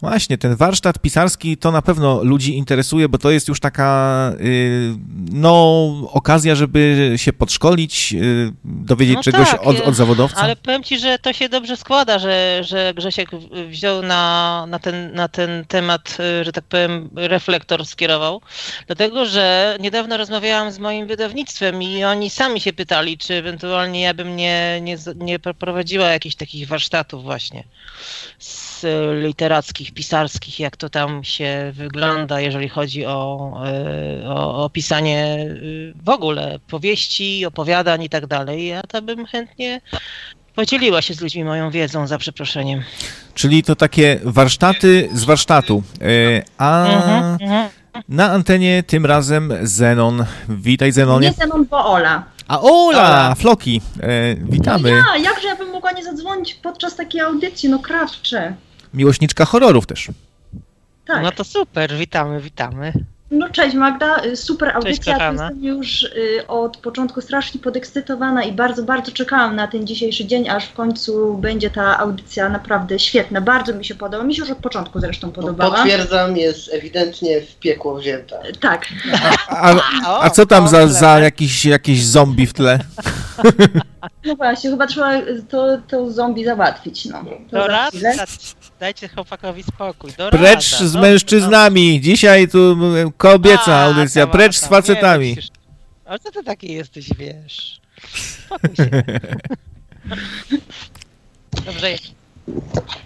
Właśnie, ten warsztat pisarski to na pewno ludzi interesuje, bo to jest już taka y, no, okazja, żeby się podszkolić, y, dowiedzieć no czegoś tak, od, od, zawodowca. Ale powiem ci, że to się dobrze składa, że, że Grzesiek wziął na, na, ten, na ten temat, y, że tak powiem, reflektor skierował. Dlatego, że niedawno rozmawiałam z moim wydawnictwem i oni sami się pytali, czy ewentualnie ja bym nie, nie, nie prowadziła jakichś takich warsztatów właśnie z y, literackich, pisarskich, jak to tam się wygląda, jeżeli chodzi o, y, o, o pisanie y, w ogóle powieści, opowiadań i tak dalej. Ja to bym chętnie podzieliła się z ludźmi moją wiedzą, za przeproszeniem. Czyli to takie warsztaty z warsztatu. E, A Mhm, mhm. na antenie tym razem Zenon. Witaj Nie Zenonie. Zenon, bo Ola. A Ola, Ola. Floki, e, witamy. No ja, jakże ja bym mogła nie zadzwonić podczas takiej audycji, no krawcze. Miłośniczka horrorów też. Tak. No to super, witamy, witamy. No cześć Magda, Y, super audycja. kochana. Jestem już y, od początku strasznie podekscytowana i bardzo, bardzo czekałam na ten dzisiejszy dzień, aż w końcu będzie ta audycja naprawdę świetna. Bardzo mi się podoba. Mi się już od początku zresztą podobała. Potwierdzam, jest ewidentnie w piekło wzięta. Tak. A, a co tam za, za jakiś, jakiś zombie w tle? No właśnie, chyba trzeba to, to zombie załatwić. No. To Do za rad, chwilę. dajcie chłopakowi spokój. Do Precz rada, z no, mężczyznami. Dzisiaj tu m, kobieca A, audycja. Precz z tam, facetami. nie musisz- Ale co ty taki jesteś, wiesz? Spokój się. Dobrze,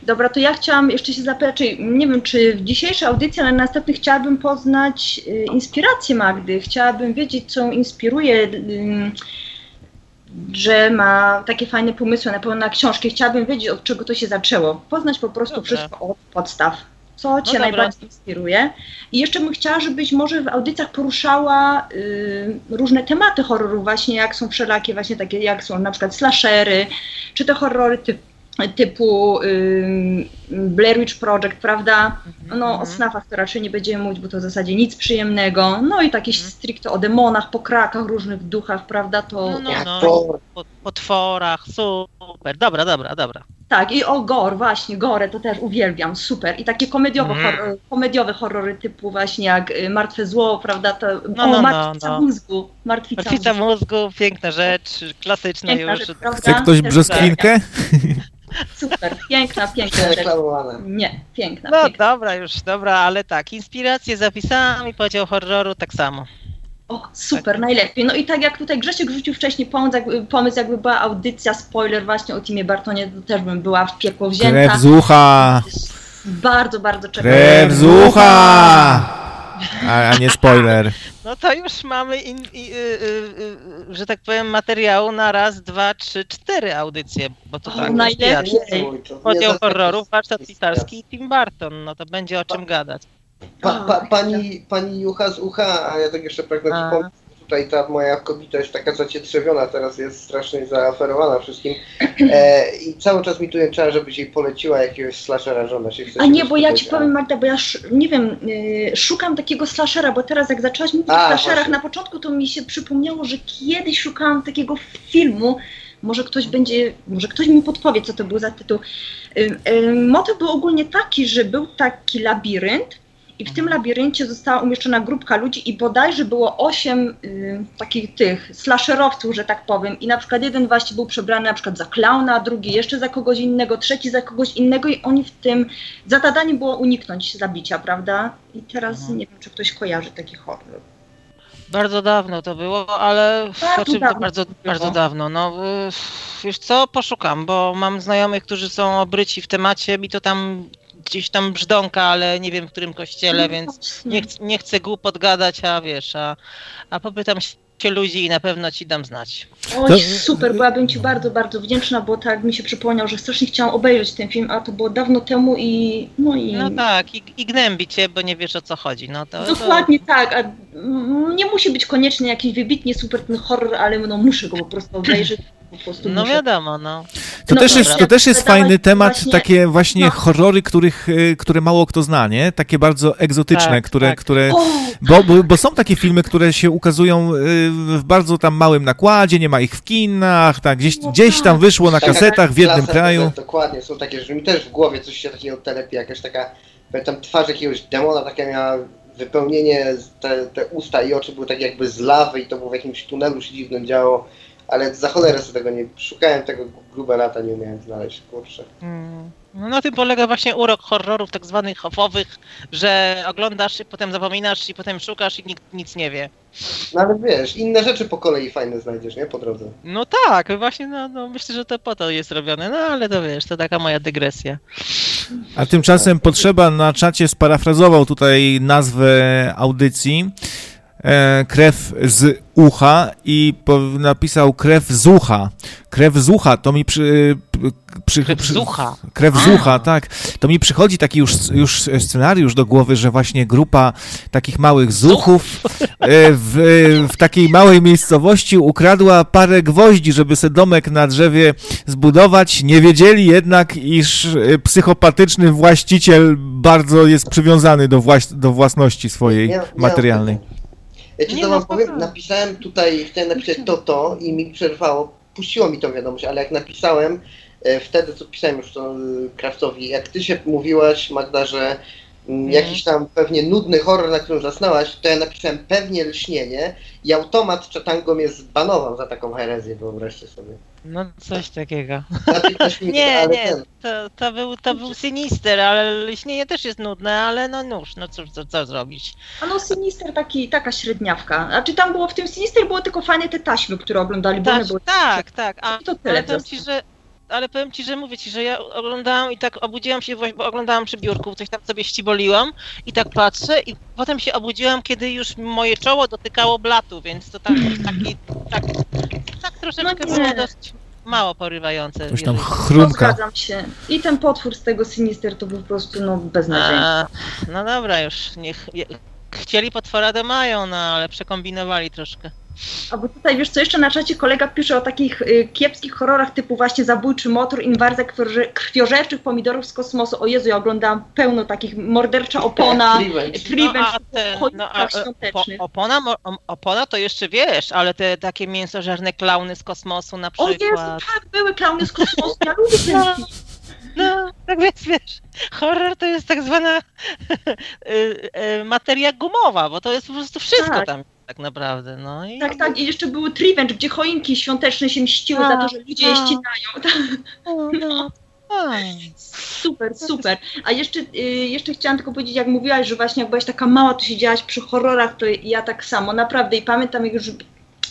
Dobra, to ja chciałam jeszcze się zapytać, czy, nie wiem, czy w dzisiejszej audycji, ale następnych chciałabym poznać y, inspirację Magdy. Chciałabym wiedzieć, co ją inspiruje, y, że ma takie fajne pomysły na pewno na książki. Chciałabym wiedzieć, od czego to się zaczęło. Poznać po prostu Dobra. wszystko od podstaw. Co Cię dobra. najbardziej inspiruje? I jeszcze bym chciała, żebyś może w audycjach poruszała y, różne tematy horroru, właśnie jak są wszelakie, właśnie takie jak są na przykład slashery, czy te horrory typu typu ym, Blair Witch Project, prawda? No o Mhm. snafach to raczej nie będziemy mówić, bo to w zasadzie nic przyjemnego. No i takie Mhm. stricte o demonach, pokrakach, różnych duchach, prawda? To No, no, no. Po, potworach, super. Dobra, dobra, dobra. tak, i o gore, właśnie, gore to też uwielbiam, super. I takie komediowe, Mhm. horror, komediowe horrory typu właśnie jak y, Martwe Zło, prawda? To, No, o, no, no, Martwica no. mózgu, Martwica, Martwica mózgu. mózgu, piękna rzecz, klasyczna Piękna już. rzecz? Chce ktoś brzoskwinkę? Super, piękna, piękna rzecz. Nie, piękna, No piękna. dobra, już, dobra, ale tak, inspiracje zapisałam i podział horroru tak samo. O, super, najlepiej. No i tak jak tutaj Grzesiek rzucił wcześniej pomysł, jakby, pomysł, jakby była audycja, spoiler właśnie o Timie Bartonie, to też bym była w piekło wzięta. Krew z ucha! Bardzo, bardzo czekam. Krew z ucha! A, a nie spoiler. No to już mamy, in, i, y, y, y, że tak powiem, materiału na raz, dwa, trzy, cztery audycje, bo to tak, najlepiej. Podział za- horrorów, warsztat pisarski i Tim Burton, no to będzie o czym gadać. Pa, pa, pani, pani Jucha z ucha, a ja tak jeszcze pragnę przypomnieć, tutaj ta moja jest taka zacietrzewiona, teraz jest strasznie zaaferowana wszystkim e, i cały czas mi tu jęczała, żebyś jej poleciła jakiegoś slashera, że ona się chce A nie, bo ja ci powiem Magda, bo ja sz, nie wiem, y, szukam takiego slashera, bo teraz jak zaczęłaś mówić o A, slasherach właśnie. na początku, to mi się przypomniało, że kiedyś szukałam takiego filmu, może ktoś będzie, może ktoś mi podpowie, co to był za tytuł. Y, y, motyw był ogólnie taki, że był taki labirynt i w tym labiryncie została umieszczona grupka ludzi i bodajże było osiem y, takich tych slasherowców, że tak powiem. I na przykład jeden właśnie był przebrany na przykład za klauna, drugi jeszcze za kogoś innego, trzeci za kogoś innego i oni w tym, za zadaniem było uniknąć zabicia, prawda? I teraz Mhm. nie wiem, czy ktoś kojarzy taki horror. Bardzo dawno to było, ale Bardzo znaczy, dawno bardzo, bardzo dawno. No y, już co, poszukam, bo mam znajomych, którzy są obryci w temacie, mi to tam gdzieś tam brzdąka, ale nie wiem w którym kościele, No więc nie, ch- nie chcę głupot gadać, a wiesz, a, a popytam się ludzi i na pewno ci dam znać. Oj, To- super, byłabym Ci bardzo, bardzo wdzięczna, bo tak mi się przypomniał, że strasznie chciałam obejrzeć ten film, a to było dawno temu i no i... No tak, i, i gnębi cię, bo nie wiesz o co chodzi. No to, Dokładnie tak, a nie musi być koniecznie jakiś wybitnie super ten horror, ale no muszę go po prostu obejrzeć, po prostu To, no muszę. wiadomo, no. To, No też, dobra. jest, to też jest Wydawać fajny temat, właśnie- takie właśnie no. horrory, których, y, które mało kto zna, nie? Takie bardzo egzotyczne, Tak, które, tak. które O, bo, bo, bo są takie filmy, które się ukazują y, w bardzo tam małym nakładzie, nie ma ich w kinach, tak, gdzieś, No gdzieś tam tak. wyszło na kasetach w jednym kraju. Dokładnie, są takie, że mi też w głowie coś się takiego telepie, jakaś taka, pamiętam twarz jakiegoś demona, taka miała wypełnienie, te, te usta i oczy były tak jakby z lawy i to było w jakimś tunelu się dziwnym działo, ale za cholerę sobie tego nie, szukałem tego grube lata, nie umiałem znaleźć, kurczę. Mm. No na tym polega właśnie urok horrorów tak zwanych hofowych, że oglądasz i potem zapominasz i potem szukasz i nikt nic nie wie. No ale wiesz, inne rzeczy po kolei fajne znajdziesz, nie? Po drodze. No tak, właśnie no, no myślę, że to po to jest robione, no ale to wiesz, to taka moja dygresja. A tymczasem potrzeba na czacie sparafrazował tutaj nazwę audycji. E, krew z ucha i napisał krew z ucha. Krew z ucha, to mi przy, przy, Krew z ucha. Krew z ucha, tak. To mi przychodzi taki już, już scenariusz do głowy, że właśnie grupa takich małych zuchów e, w, w takiej małej miejscowości ukradła parę gwoździ, żeby se domek na drzewie zbudować. Nie wiedzieli jednak, iż e, psychopatyczny właściciel bardzo jest przywiązany do, właś, do własności swojej Nie- nie mam materialnej. Ja ci Nie, to no, wam powiem, napisałem tutaj, chciałem napisać to, to i mi przerwało, puściło mi tą wiadomość, ale jak napisałem, e, wtedy co pisałem już to e, Krawcowi, jak ty się mówiłaś Magda, że mm, Mhm. jakiś tam pewnie nudny horror, na którym zasnęłaś, to ja napisałem pewnie lśnienie i automat Chatango mnie zbanował za taką herezję, wyobraźcie sobie. No coś takiego. Na 15 minut, Nie, nie, ten, to, to, był, to był Sinister, ale Lśnienie też jest nudne, ale no nóż, no cóż, co, co zrobić. A no Sinister taki, taka średniawka. Znaczy tam było w tym Sinister było tylko fajne te taśmy, które oglądali, bo one Tak, były tak, tak, a, to tyle ale powiem ci, że ale powiem ci, że mówię ci, że ja oglądałam i tak obudziłam się właśnie, bo oglądałam przy biurku, coś tam sobie ściboliłam i tak patrzę i potem się obudziłam, kiedy już moje czoło dotykało blatu, więc to tak, taki, tak, tak troszeczkę No było dość mało porywające. Coś tam jeżeli- No, chrumka. zgadzam się. I ten potwór z tego Sinister to był po prostu no beznadziejny. No dobra, już niech. Chcieli potwora to mają, no ale przekombinowali troszkę. A bo tutaj wiesz co, jeszcze na czacie kolega pisze o takich y, kiepskich horrorach typu właśnie Zabójczy Motor, krwioże- krwiożerczych pomidorów z kosmosu. O Jezu, ja oglądałam pełno takich, Mordercza Opona, Revenge. Revenge, no, no, e, po, opona, opona to jeszcze wiesz, ale te takie mięsożerne klauny z kosmosu na O Jezu, przykład. tak, były klauny z kosmosu, ja lubię ten No. film. No, tak więc wiesz, horror to jest tak zwana y, y, materia gumowa, bo to jest po prostu wszystko Tak. tam tak naprawdę. No i Tak, tak, i jeszcze były Revenge, gdzie choinki świąteczne się mściły za to, że ludzie je A. ścinają. Tak, no, no. A. Super, super. A jeszcze, y, jeszcze chciałam tylko powiedzieć, jak mówiłaś, że właśnie jak byłaś taka mała, to siedziałaś przy horrorach, to ja tak samo, naprawdę. I pamiętam, jak już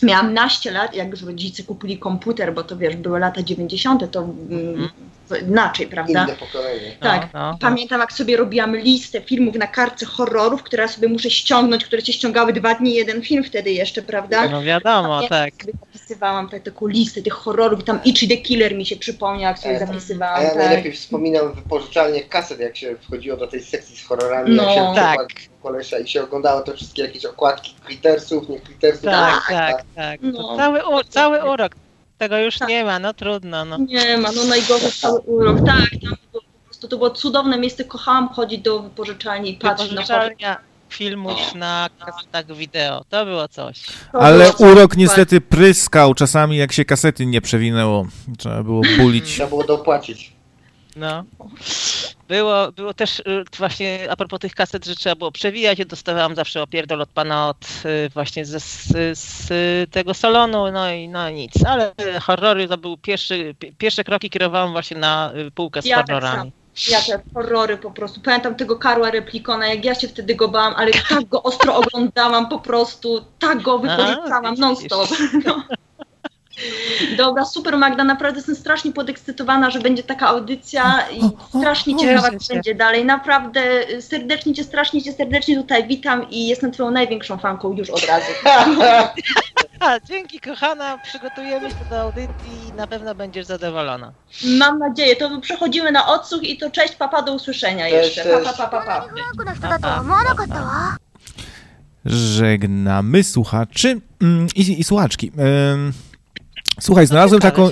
miałam naście lat, jak już rodzice kupili komputer, bo to wiesz, były lata 90., to mm, to inaczej, prawda? Inne pokolenie. Tak. No, no. Pamiętam, jak sobie robiłam listę filmów na kartce horrorów, które ja sobie muszę ściągnąć, które cię ściągały dwa dni, jeden film wtedy jeszcze, prawda? No wiadomo, Ja tak. sobie zapisywałam tak, taką listę tych horrorów i tam Itchy the Killer mi się przypomniał, jak sobie E, zapisywałam. A ja tak. najlepiej wspominam wypożyczalnie kaset, jak się wchodziło do tej sekcji z horrorami, No. jak się Tak. tak. kolesia i się oglądało te wszystkie jakieś okładki Critersów, nie Critersów. Tak, tak, tak. No. To cały, u, cały urok. Tego już Tak. nie ma, no trudno. No. Nie ma, no najgorszy cały urok. Tak, tam było po prostu, to było cudowne miejsce, kochałam chodzić do wypożyczalni i patrzeć na filmów na kasetach wideo. To było coś. To Ale było coś urok niestety pryskał czasami, jak się kasety nie przewinęło. Trzeba było bulić. Trzeba było dopłacić. No. Było, było też y, właśnie a propos tych kaset, że trzeba było przewijać. Ja dostawałam zawsze opierdol od pana od y, właśnie ze, z, z tego salonu, no i no nic. Ale horrory to był pierwszy, pi- pierwsze kroki kierowałam właśnie na y, półkę z Ja tak horrorami. Ja te horrory po prostu. Pamiętam tego Karła Replikona, jak ja się wtedy go bałam, ale tak go ostro oglądałam po prostu, tak go wypożyczałam widzisz. non stop. No. Dobra, super Magda, naprawdę jestem strasznie podekscytowana, że będzie taka audycja i strasznie ciekawa, co będzie dalej. Naprawdę y, serdecznie cię, strasznie cię, serdecznie tutaj witam i jestem twoją największą fanką już od razu. Dzięki kochana, przygotujemy się do audycji i na pewno będziesz zadowolona. Mam nadzieję, to przechodzimy na odsłuch i to cześć, papa, do usłyszenia jeszcze. Pa, pa, pa. Żegnamy słuchaczy mm, i, i słuchaczki. Słuchaj, znalazłem taką,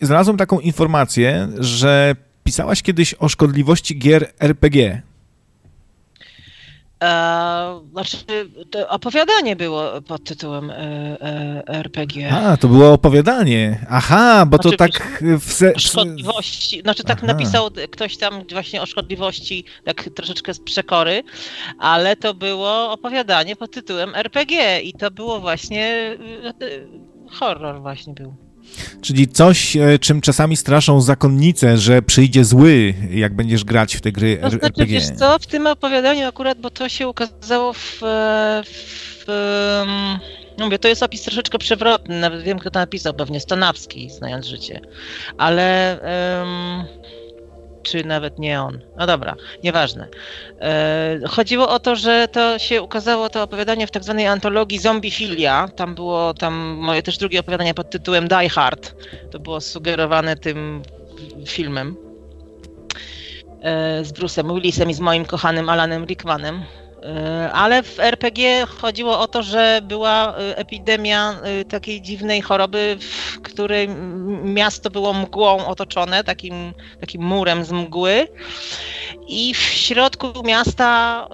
znalazłem taką informację, że pisałaś kiedyś o szkodliwości gier RPG. E, znaczy, to opowiadanie było pod tytułem e, e, RPG. A, to było opowiadanie. Aha, bo to Znaczy, tak w se, szkodliwości, znaczy tak Aha. napisał ktoś tam właśnie o szkodliwości, tak troszeczkę z przekory, ale to było opowiadanie pod tytułem RPG i to było właśnie horror właśnie był. czyli coś, e, czym czasami straszą zakonnice, że przyjdzie zły, jak będziesz grać w te gry To znaczy, RPG. wiesz co, w tym opowiadaniu akurat, bo to się ukazało w, e, w no mówię, to jest opis troszeczkę przewrotny, nawet wiem kto to napisał, pewnie Stanowski, znając życie, ale em, czy nawet nie on. No dobra, nieważne. E, chodziło o to, że to się ukazało to opowiadanie w tak zwanej antologii Zombiefilia. Tam było tam moje też drugie opowiadanie pod tytułem Die Hard. To było sugerowane tym filmem e, z Bruce'em Willisem i z moim kochanym Alanem Rickmanem. E, ale w RPG chodziło o to, że była e, epidemia e, takiej dziwnej choroby, w której miasto było mgłą otoczone, takim, takim murem z mgły. I w środku miasta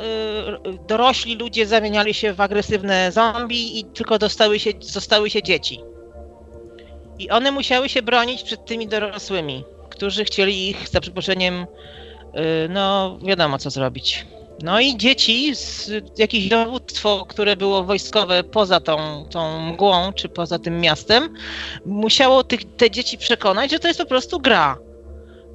dorośli ludzie zamieniali się w agresywne zombie i tylko dostały się, zostały się dzieci. I one musiały się bronić przed tymi dorosłymi, którzy chcieli ich za przeproszeniem, no wiadomo co zrobić. No i dzieci, z, jakieś dowództwo, które było wojskowe poza tą, tą mgłą, czy poza tym miastem, musiało tych, te dzieci przekonać, że to jest po prostu gra.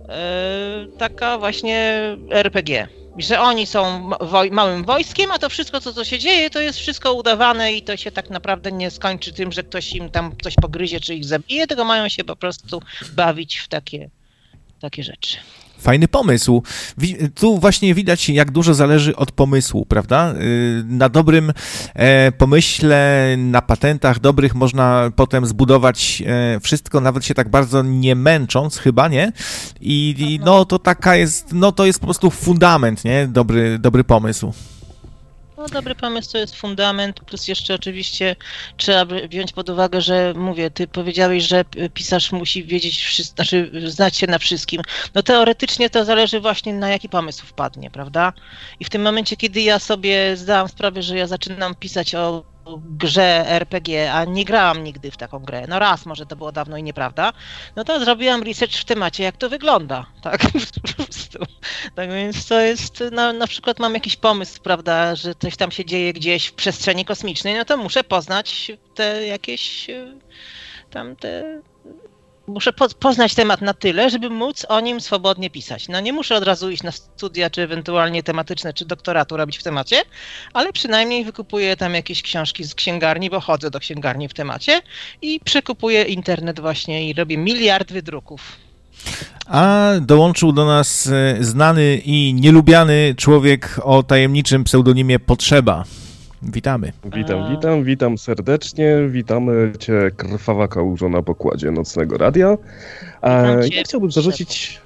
Yy, taka właśnie RPG. Że oni są woj małym wojskiem, a to wszystko, co, co się dzieje, to jest wszystko udawane i to się tak naprawdę nie skończy tym, że ktoś im tam coś pogryzie, czy ich zabije, tylko mają się po prostu bawić w takie, takie rzeczy. Fajny pomysł. Tu właśnie widać, jak dużo zależy od pomysłu, prawda? Y, na dobrym e, pomyśle, na patentach dobrych można potem zbudować e, wszystko, nawet się tak bardzo nie męcząc, chyba, nie? I, i no to taka jest, no to jest po prostu fundament, nie? Dobry, dobry pomysł. No, dobry pomysł to jest fundament, plus jeszcze oczywiście trzeba wziąć pod uwagę, że mówię, ty powiedziałeś, że pisarz musi wiedzieć, znaczy znać się na wszystkim. No teoretycznie to zależy właśnie na jaki pomysł wpadnie, prawda? I w tym momencie, kiedy ja sobie zdałam sprawę, że ja zaczynam pisać o grze RPG, a nie grałam nigdy w taką grę, no raz może to było dawno i nieprawda, no to zrobiłam research w temacie, jak to wygląda, tak, po prostu. Tak więc to jest, no, na przykład mam jakiś pomysł, prawda, że coś tam się dzieje gdzieś w przestrzeni kosmicznej, no to muszę poznać te jakieś e, tam te muszę po, poznać temat na tyle, żeby móc o nim swobodnie pisać. No nie muszę od razu iść na studia, czy ewentualnie tematyczne, czy doktoratu robić w temacie, ale przynajmniej wykupuję tam jakieś książki z księgarni, bo chodzę do księgarni w temacie i przekupuję internet właśnie i robię miliard wydruków. A dołączył do nas e, znany i nielubiany człowiek o tajemniczym pseudonimie Potrzeba. Witamy. Witam, witam, witam serdecznie. Witamy Cię, krwawa kałużo na pokładzie nocnego radia. Ja chciałbym zarzucić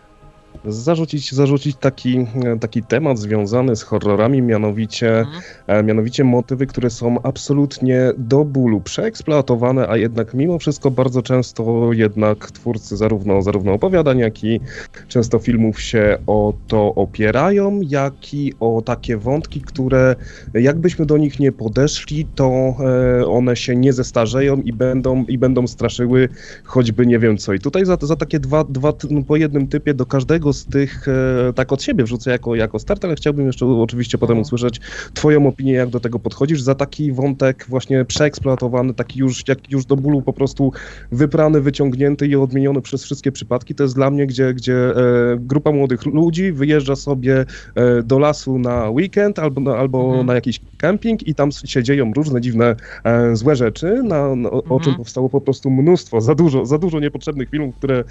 zarzucić, zarzucić taki, taki temat związany z horrorami, mianowicie, mhm. E, mianowicie motywy, które są absolutnie do bólu przeeksploatowane, a jednak mimo wszystko bardzo często jednak twórcy zarówno, zarówno opowiadań, jak i często filmów się o to opierają, jak i o takie wątki, które jakbyśmy do nich nie podeszli, to e, one się nie zestarzeją i będą, i będą straszyły choćby nie wiem co. I tutaj za, za takie dwa, dwa no, po jednym typie do każdego z tych e, tak od siebie wrzucę jako, jako start, ale chciałbym jeszcze oczywiście potem mhm. usłyszeć twoją opinię, jak do tego podchodzisz, za taki wątek właśnie przeeksploatowany, taki już, jak już do bólu po prostu wyprany, wyciągnięty i odmieniony przez wszystkie przypadki. To jest dla mnie, gdzie, gdzie e, grupa młodych ludzi wyjeżdża sobie e, do lasu na weekend albo, albo mhm. na jakiś camping i tam się dzieją różne dziwne, złe rzeczy, na, na, o mhm. czym powstało po prostu mnóstwo, za dużo, za dużo niepotrzebnych filmów, które,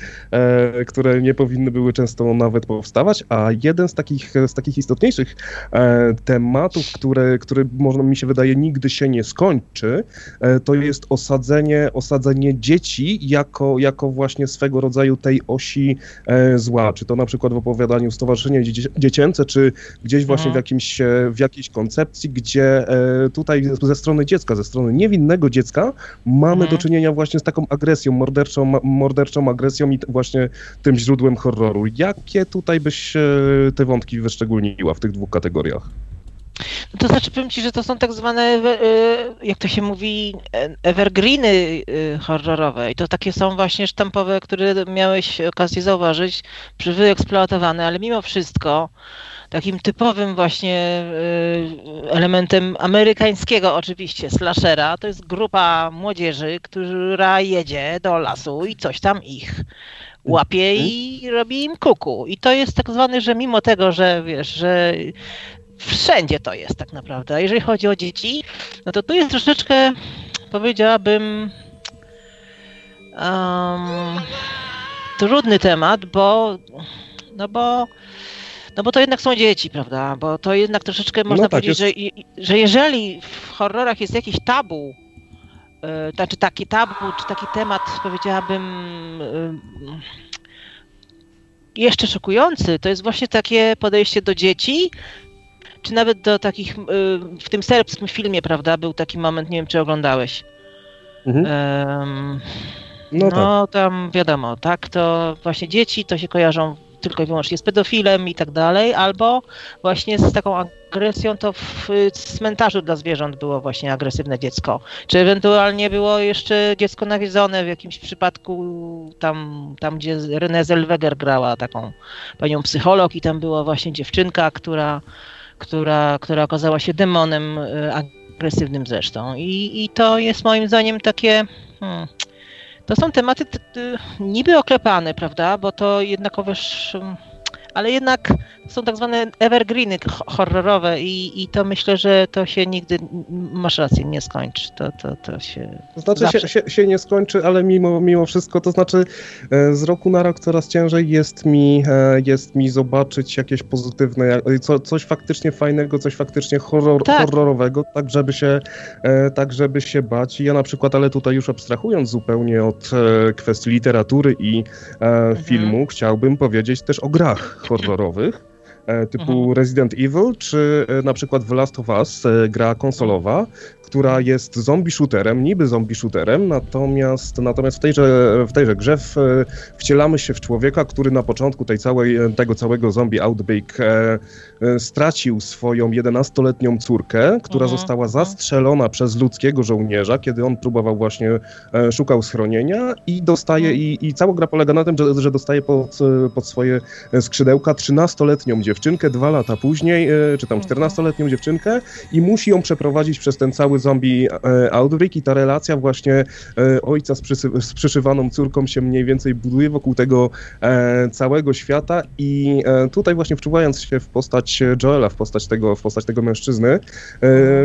które nie powinny były często nawet powstawać, a jeden z takich, z takich istotniejszych e, tematów, które, który można mi się wydaje nigdy się nie skończy, e, to jest osadzenie, osadzenie dzieci jako, jako właśnie swego rodzaju tej osi e, zła, czy to na przykład w opowiadaniu Stowarzyszenie Dzieci Dziecięce, czy gdzieś właśnie w, mhm. jakimś, w jakiejś koncepcji, gdzie tutaj ze strony dziecka, ze strony niewinnego dziecka mamy mhm. do czynienia właśnie z taką agresją, morderczą, morderczą agresją i właśnie tym źródłem horroru. Jak Jakie tutaj byś e, te wątki wyszczególniła w tych dwóch kategoriach? No to znaczy powiem Ci, że to są tak zwane, e, jak to się mówi, evergreeny e, horrorowe i to takie są właśnie sztampowe, które miałeś okazję zauważyć, wyeksploatowane, ale mimo wszystko takim typowym właśnie elementem amerykańskiego oczywiście slashera to jest grupa młodzieży, która jedzie do lasu i coś tam ich łapie mhm. i robi im kuku. I to jest tak zwany, że mimo tego, że wiesz, że wszędzie to jest tak naprawdę. A jeżeli chodzi o dzieci, no to tu jest troszeczkę, powiedziałabym, um, trudny temat, bo no bo no bo to jednak są dzieci, prawda? Bo to jednak troszeczkę można no tak, powiedzieć, jest... że, że jeżeli w horrorach jest jakiś tabu, znaczy taki tabu, czy taki temat, powiedziałabym, yy, jeszcze szokujący, to jest właśnie takie podejście do dzieci, czy nawet do takich, yy, w tym serbskim filmie, prawda, był taki moment, nie wiem, czy oglądałeś. Mhm. no, no tak. tam wiadomo, tak, to właśnie dzieci to się kojarzą tylko i wyłącznie z pedofilem i tak dalej, albo właśnie z taką agresją, to w cmentarzu dla zwierząt było właśnie agresywne dziecko. Czy ewentualnie było jeszcze dziecko nawiedzone w jakimś przypadku tam, tam gdzie Renée Zellweger grała taką panią psycholog i tam była właśnie dziewczynka, która, która, która okazała się demonem e, agresywnym zresztą. I, i to jest moim zdaniem takie... Hmm, to są tematy niby oklepane, prawda? Bo to jednakowoż ale jednak są tak zwane evergreeny horrorowe i, i to myślę, że to się nigdy, masz rację, nie skończy. To, to, to się... To znaczy zawsze... się, się, się, nie skończy, ale mimo, mimo wszystko, to znaczy e, z roku na rok coraz ciężej jest mi, e, jest mi zobaczyć jakieś pozytywne, co, coś faktycznie fajnego, coś faktycznie horror, tak. horrorowego, tak żeby, się, e, tak żeby się bać. Ja na przykład, ale tutaj już abstrahując zupełnie od kwestii literatury i mhm. filmu, chciałbym powiedzieć też o grach horrorowych e, typu mhm. Resident Evil, czy e, na przykład The Last of Us, e, gra konsolowa, która jest zombie shooterem, niby zombie shooterem, natomiast, natomiast w, tejże, w tejże grze w, wcielamy się w człowieka, który na początku tej całej, tego całego zombie outbreak e, e, stracił swoją 11-letnią córkę, która mhm. została mhm. zastrzelona przez ludzkiego żołnierza, kiedy on próbował właśnie, e, szukał schronienia i dostaje, mhm. i, i cała gra polega na tym, że, że dostaje pod, pod swoje skrzydełka 13-letnią dziewczynkę, dwa lata później, e, czy tam 14-letnią mhm. dziewczynkę i musi ją przeprowadzić przez ten cały zombie e, outbreak i ta relacja właśnie e, ojca z, przysy, z przyszywaną córką się mniej więcej buduje wokół tego e, całego świata i tutaj właśnie wczuwając się w postać Joela, w postać tego, w postać tego mężczyzny,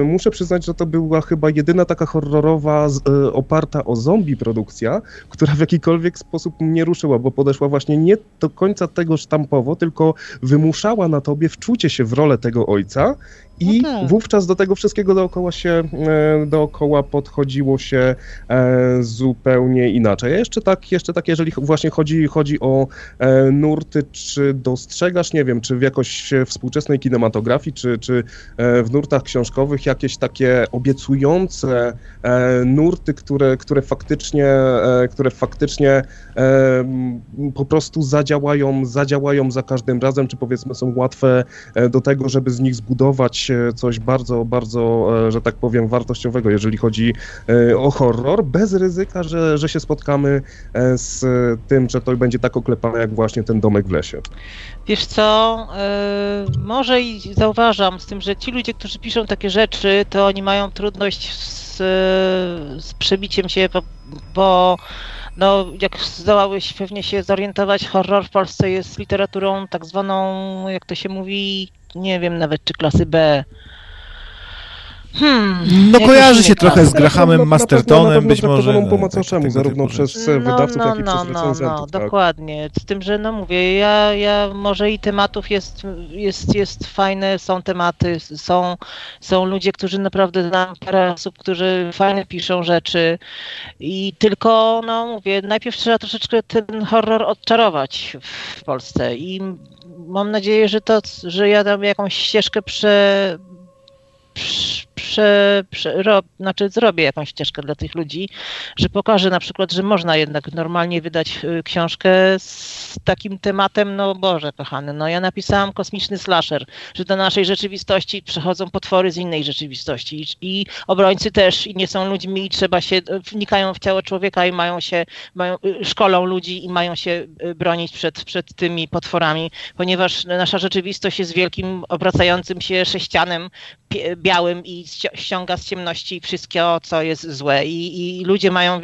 muszę przyznać, że to była chyba jedyna taka horrorowa oparta o zombie produkcja, która w jakikolwiek sposób mnie ruszyła, bo podeszła właśnie nie do końca tego sztampowo, tylko wymuszała na tobie wczucie się w rolę tego ojca i no tak. wówczas do tego wszystkiego dookoła się, e, dookoła podchodziło się e, zupełnie inaczej. A jeszcze tak, jeszcze tak, jeżeli właśnie chodzi, chodzi o e, nurty, czy dostrzegasz, nie wiem, czy w jakoś współczesnej kinematografii, czy, czy w nurtach książkowych jakieś takie obiecujące nurty, które, które faktycznie, które faktycznie po prostu zadziałają, zadziałają za każdym razem, czy powiedzmy są łatwe do tego, żeby z nich zbudować coś bardzo, bardzo, e, że tak powiem, wartościowego, jeżeli chodzi e, o horror, bez ryzyka, że, że się spotkamy e, z tym, że to będzie tak oklepane jak właśnie ten domek w lesie. Wiesz co, może i zauważam z tym, że ci ludzie, którzy piszą takie rzeczy, to oni mają trudność z, z przebiciem się, bo, bo no, jak zdołałeś pewnie się zorientować, horror w Polsce jest literaturą tak zwaną, jak to się mówi, nie wiem nawet czy klasy B. Hmm, no kojarzy się trochę z Grahamem Mastertonem, być może. No, pomocoszemu, tak, zarówno przez no, wydawców, no, jak i no, przez recenzentów. No, no, tak. dokładnie. Z tym, że no mówię, ja, ja może i tematów jest, jest, jest fajne, są tematy, są, są ludzie, którzy naprawdę znam parę osób, którzy fajnie piszą rzeczy i tylko, no mówię, najpierw trzeba troszeczkę ten horror odczarować w Polsce i mam nadzieję, że to, że ja tam jakąś ścieżkę prze, prze, prze, rob, znaczy zrobię jakąś ścieżkę dla tych ludzi, że pokażę na przykład, że można jednak normalnie wydać y, książkę z takim tematem, no Boże kochany, no ja napisałam kosmiczny slasher, że do naszej rzeczywistości przechodzą potwory z innej rzeczywistości i, i obrońcy też i nie są ludźmi i trzeba się, wnikają w ciało człowieka i mają się, mają, y, szkolą ludzi i mają się y, bronić przed, przed tymi potworami, ponieważ nasza rzeczywistość jest wielkim obracającym się sześcianem białym i ściąga z ciemności wszystko, co jest złe i, i ludzie mają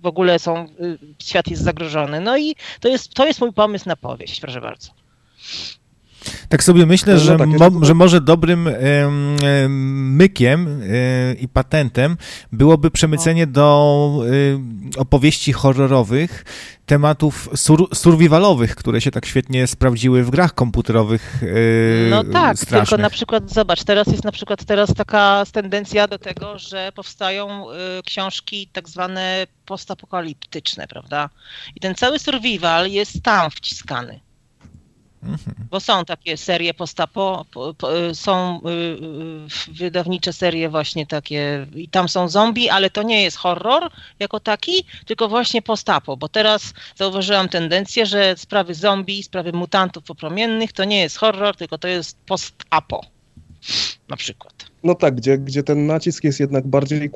w ogóle są, y, świat jest zagrożony. No i to jest, to jest mój pomysł na powieść, proszę bardzo. Tak sobie myślę, no, że, mo, że może dobrym mykiem e, i patentem byłoby przemycenie do e, opowieści horrorowych tematów sur survivalowych, które się tak świetnie sprawdziły w grach komputerowych. Yy, no tak, strasznych. tylko na przykład zobacz, teraz jest na przykład teraz taka tendencja do tego, że powstają y, książki tak zwane postapokaliptyczne, prawda? I ten cały survival jest tam wciskany. Mhm. Bo są takie serie postapo, po, po, są y, y, wydawnicze serie właśnie takie i tam są zombie, ale to nie jest horror jako taki, tylko właśnie postapo, bo teraz zauważyłam tendencję, że sprawy zombie, sprawy mutantów popromiennych to nie jest horror, tylko to jest postapo na przykład. No tak, gdzie, gdzie ten nacisk jest jednak bardziej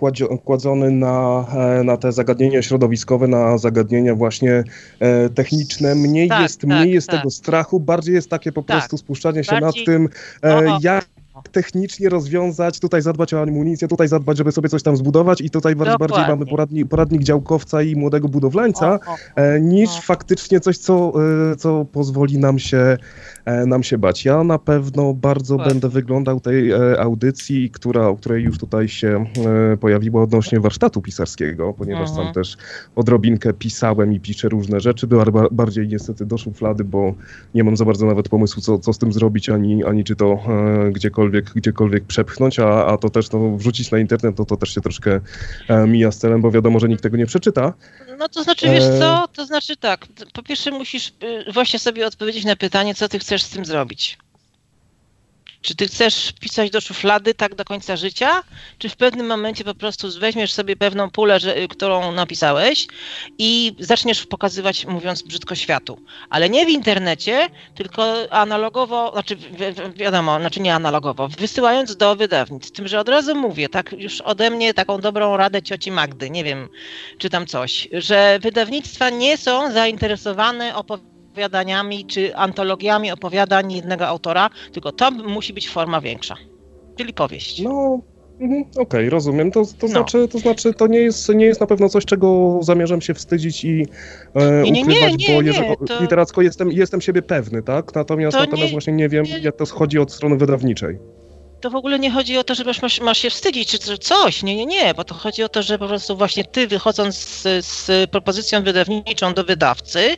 kładzony na, e, na te zagadnienia środowiskowe, na zagadnienia właśnie e, techniczne. Mniej tak, jest, tak, mniej jest tak. tego strachu, bardziej jest takie po tak. prostu spuszczanie się bardziej... nad tym, e, jak technicznie rozwiązać, tutaj zadbać o amunicję, tutaj zadbać, żeby sobie coś tam zbudować i tutaj bardziej, bardziej mamy poradnik, poradnik działkowca i młodego budowlańca, o, o. Niż o. faktycznie coś, co, co pozwoli nam się, nam się bać. Ja na pewno bardzo będę wyglądał tej audycji, która, o której już tutaj się pojawiła odnośnie warsztatu pisarskiego, ponieważ mhm. sam też odrobinkę pisałem i piszę różne rzeczy, bardziej niestety do szuflady, bo nie mam za bardzo nawet pomysłu, co, co z tym zrobić, ani, ani czy to gdziekolwiek gdziekolwiek, gdziekolwiek przepchnąć, a, a to też no, wrzucić na internet, to, to też się troszkę e, mija z celem, bo wiadomo, że nikt tego nie przeczyta. No to znaczy, wiesz e, co, to znaczy tak, po pierwsze musisz y, właśnie sobie odpowiedzieć na pytanie, co ty chcesz z tym zrobić. Czy ty chcesz pisać do szuflady tak do końca życia, czy w pewnym momencie po prostu weźmiesz sobie pewną pulę, że, którą napisałeś i zaczniesz pokazywać, mówiąc brzydko, światu. Ale nie w internecie, tylko analogowo, znaczy wi wiadomo, znaczy nie analogowo, wysyłając do wydawnictw. Tym, że od razu mówię, tak już ode mnie taką dobrą radę cioci Magdy, nie wiem, czy tam coś, że wydawnictwa nie są zainteresowane opowiadaniem opowiadaniami czy antologiami opowiadań jednego autora, tylko to musi być forma większa, czyli powieść. No, mhm, Okej, okay, rozumiem. To, to, no. znaczy, to znaczy, to nie jest, nie jest na pewno coś, czego zamierzam się wstydzić i e, nie, nie, ukrywać, nie, bo jeżeli, to... literacko jestem, jestem siebie pewny, tak? Natomiast, natomiast właśnie nie wiem, jak to chodzi od strony wydawniczej to w ogóle nie chodzi o to, że masz, masz się wstydzić czy coś. Nie, nie, nie, bo to chodzi o to, że po prostu właśnie ty wychodząc z, z propozycją wydawniczą do wydawcy,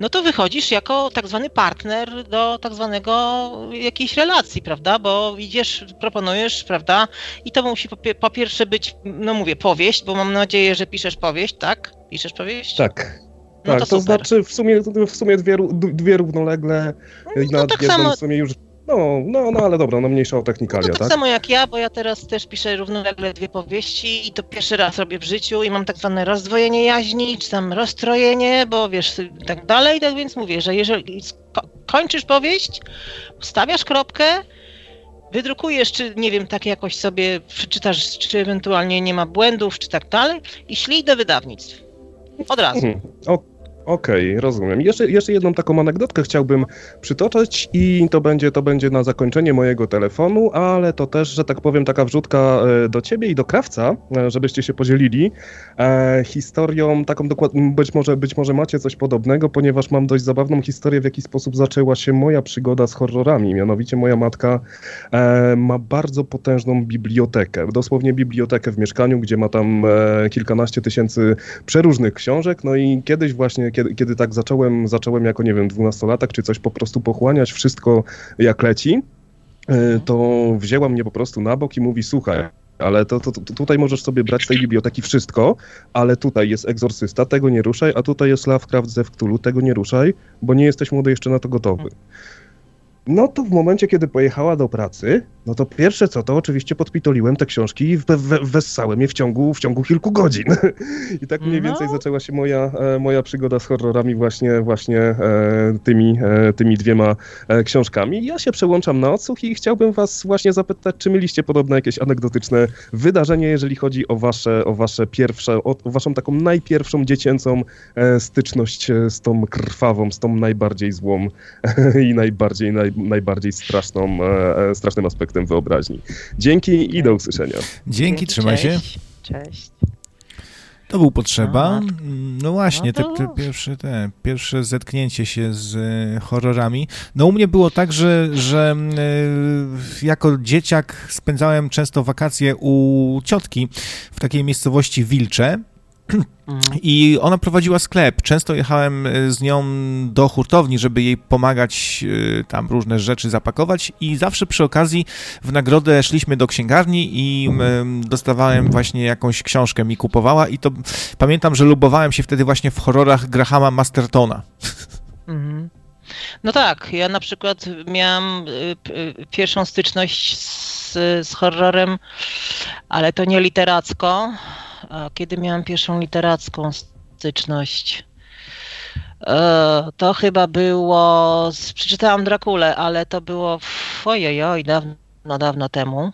no to wychodzisz jako tak zwany partner do tak zwanego jakiejś relacji, prawda? Bo idziesz, proponujesz, prawda? I to musi po, po pierwsze być, no mówię, powieść, bo mam nadzieję, że piszesz powieść, tak? Piszesz powieść? Tak. No tak, to, to znaczy w sumie, w sumie dwie, dwie równolegle no, na tak samo... w sumie już no, no, no, ale dobra, no mniejsza o technikalia, no tak, tak? samo jak ja, bo ja teraz też piszę równolegle dwie powieści i to pierwszy raz robię w życiu i mam tak zwane rozdwojenie jaźni, czy tam rozstrojenie, bo wiesz, tak dalej, tak więc mówię, że jeżeli kończysz powieść, stawiasz kropkę, wydrukujesz, czy nie wiem, tak jakoś sobie przeczytasz, czy ewentualnie nie ma błędów, czy tak dalej i szli do wydawnictw. Od razu. Mhm. Okej, okay, rozumiem. Jeszcze, jeszcze jedną taką anegdotkę chciałbym przytoczyć i to będzie, to będzie na zakończenie mojego telefonu, ale to też, że tak powiem, taka wrzutka e, do ciebie i do krawca, e, żebyście się podzielili e, historią taką dokładnie, być może, być może macie coś podobnego, ponieważ mam dość zabawną historię, w jaki sposób zaczęła się moja przygoda z horrorami. Mianowicie moja matka e, ma bardzo potężną bibliotekę, dosłownie bibliotekę w mieszkaniu, gdzie ma tam e, kilkanaście tysięcy przeróżnych książek, no i kiedyś właśnie kiedy, kiedy tak zacząłem, zacząłem jako, nie wiem, dwunastolatek czy coś po prostu pochłaniać wszystko jak leci, e, to wzięła mnie po prostu na bok i mówi, słuchaj, ale to, to, to, tutaj możesz sobie brać z tej biblioteki wszystko, ale tutaj jest egzorcysta, tego nie ruszaj, a tutaj jest Lovecraft ze Cthulhu, tego nie ruszaj, bo nie jesteś młody jeszcze na to gotowy. No to w momencie, kiedy pojechała do pracy, no to pierwsze co, to oczywiście podpitoliłem te książki i wessałem je w ciągu, w ciągu kilku godzin. I tak mniej no. więcej zaczęła się moja, e, moja przygoda z horrorami właśnie, właśnie e, tymi, e, tymi dwiema książkami. Ja się przełączam na odsłuch i chciałbym was właśnie zapytać, czy mieliście podobne jakieś anegdotyczne wydarzenie, jeżeli chodzi o wasze, o wasze pierwsze, o, waszą taką najpierwszą dziecięcą styczność z tą krwawą, z tą najbardziej złą i najbardziej, naj, najbardziej straszną, strasznym aspektem efektem wyobraźni. Dzięki i do usłyszenia. Dzięki, trzymaj się. Cześć. To był potrzeba. No właśnie, no to... te, te, pierwsze, te pierwsze zetknięcie się z e, horrorami. No u mnie było tak, że, że e, jako dzieciak spędzałem często wakacje u ciotki w takiej miejscowości Wilcze. I ona prowadziła sklep. Często jechałem e, z nią do hurtowni, żeby jej pomagać e, tam różne rzeczy zapakować i zawsze przy okazji w nagrodę szliśmy do księgarni i dostawałem właśnie jakąś książkę mi kupowała i to pamiętam, że lubowałem się wtedy właśnie w horrorach Grahama Mastertona. Mhm. No tak, ja na przykład miałam y, pierwszą styczność z, z horrorem, ale to nie literacko, a kiedy miałam pierwszą literacką styczność? E, to chyba było. Przeczytałam Drakulę, ale to było ojej, dawno, dawno temu.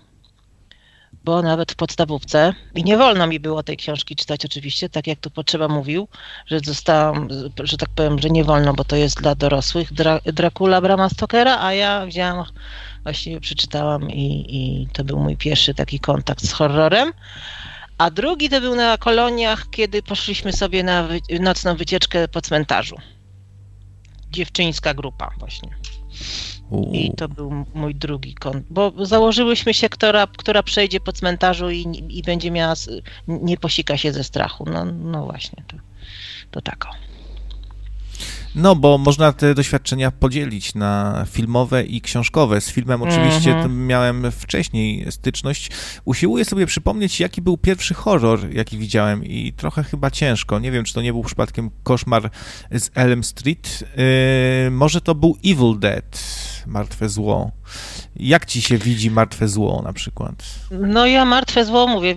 Bo nawet w podstawówce. I nie wolno mi było tej książki czytać, oczywiście, tak jak tu potrzeba mówił, że zostałam, że tak powiem, że nie wolno, bo to jest dla dorosłych. Dra Dracula Brama Stokera, a ja wzięłam, właściwie przeczytałam i, i to był mój pierwszy taki kontakt z horrorem. A drugi to był na koloniach, kiedy poszliśmy sobie na wy nocną wycieczkę po cmentarzu. Dziewczyńska grupa właśnie. I to był mój drugi kąt, bo założyłyśmy się, która, która przejdzie po cmentarzu i, i będzie miała, nie posika się ze strachu. No, no właśnie, to, to tako. No, bo można te doświadczenia podzielić na filmowe i książkowe. Z filmem oczywiście mm -hmm. miałem wcześniej styczność. Usiłuję sobie przypomnieć, jaki był pierwszy horror, jaki widziałem i trochę chyba ciężko. Nie wiem, czy to nie był przypadkiem Koszmar z Elm Street. Yy, może to był Evil Dead, Martwe Zło. Jak ci się widzi Martwe Zło na przykład? No ja Martwe Zło mówię,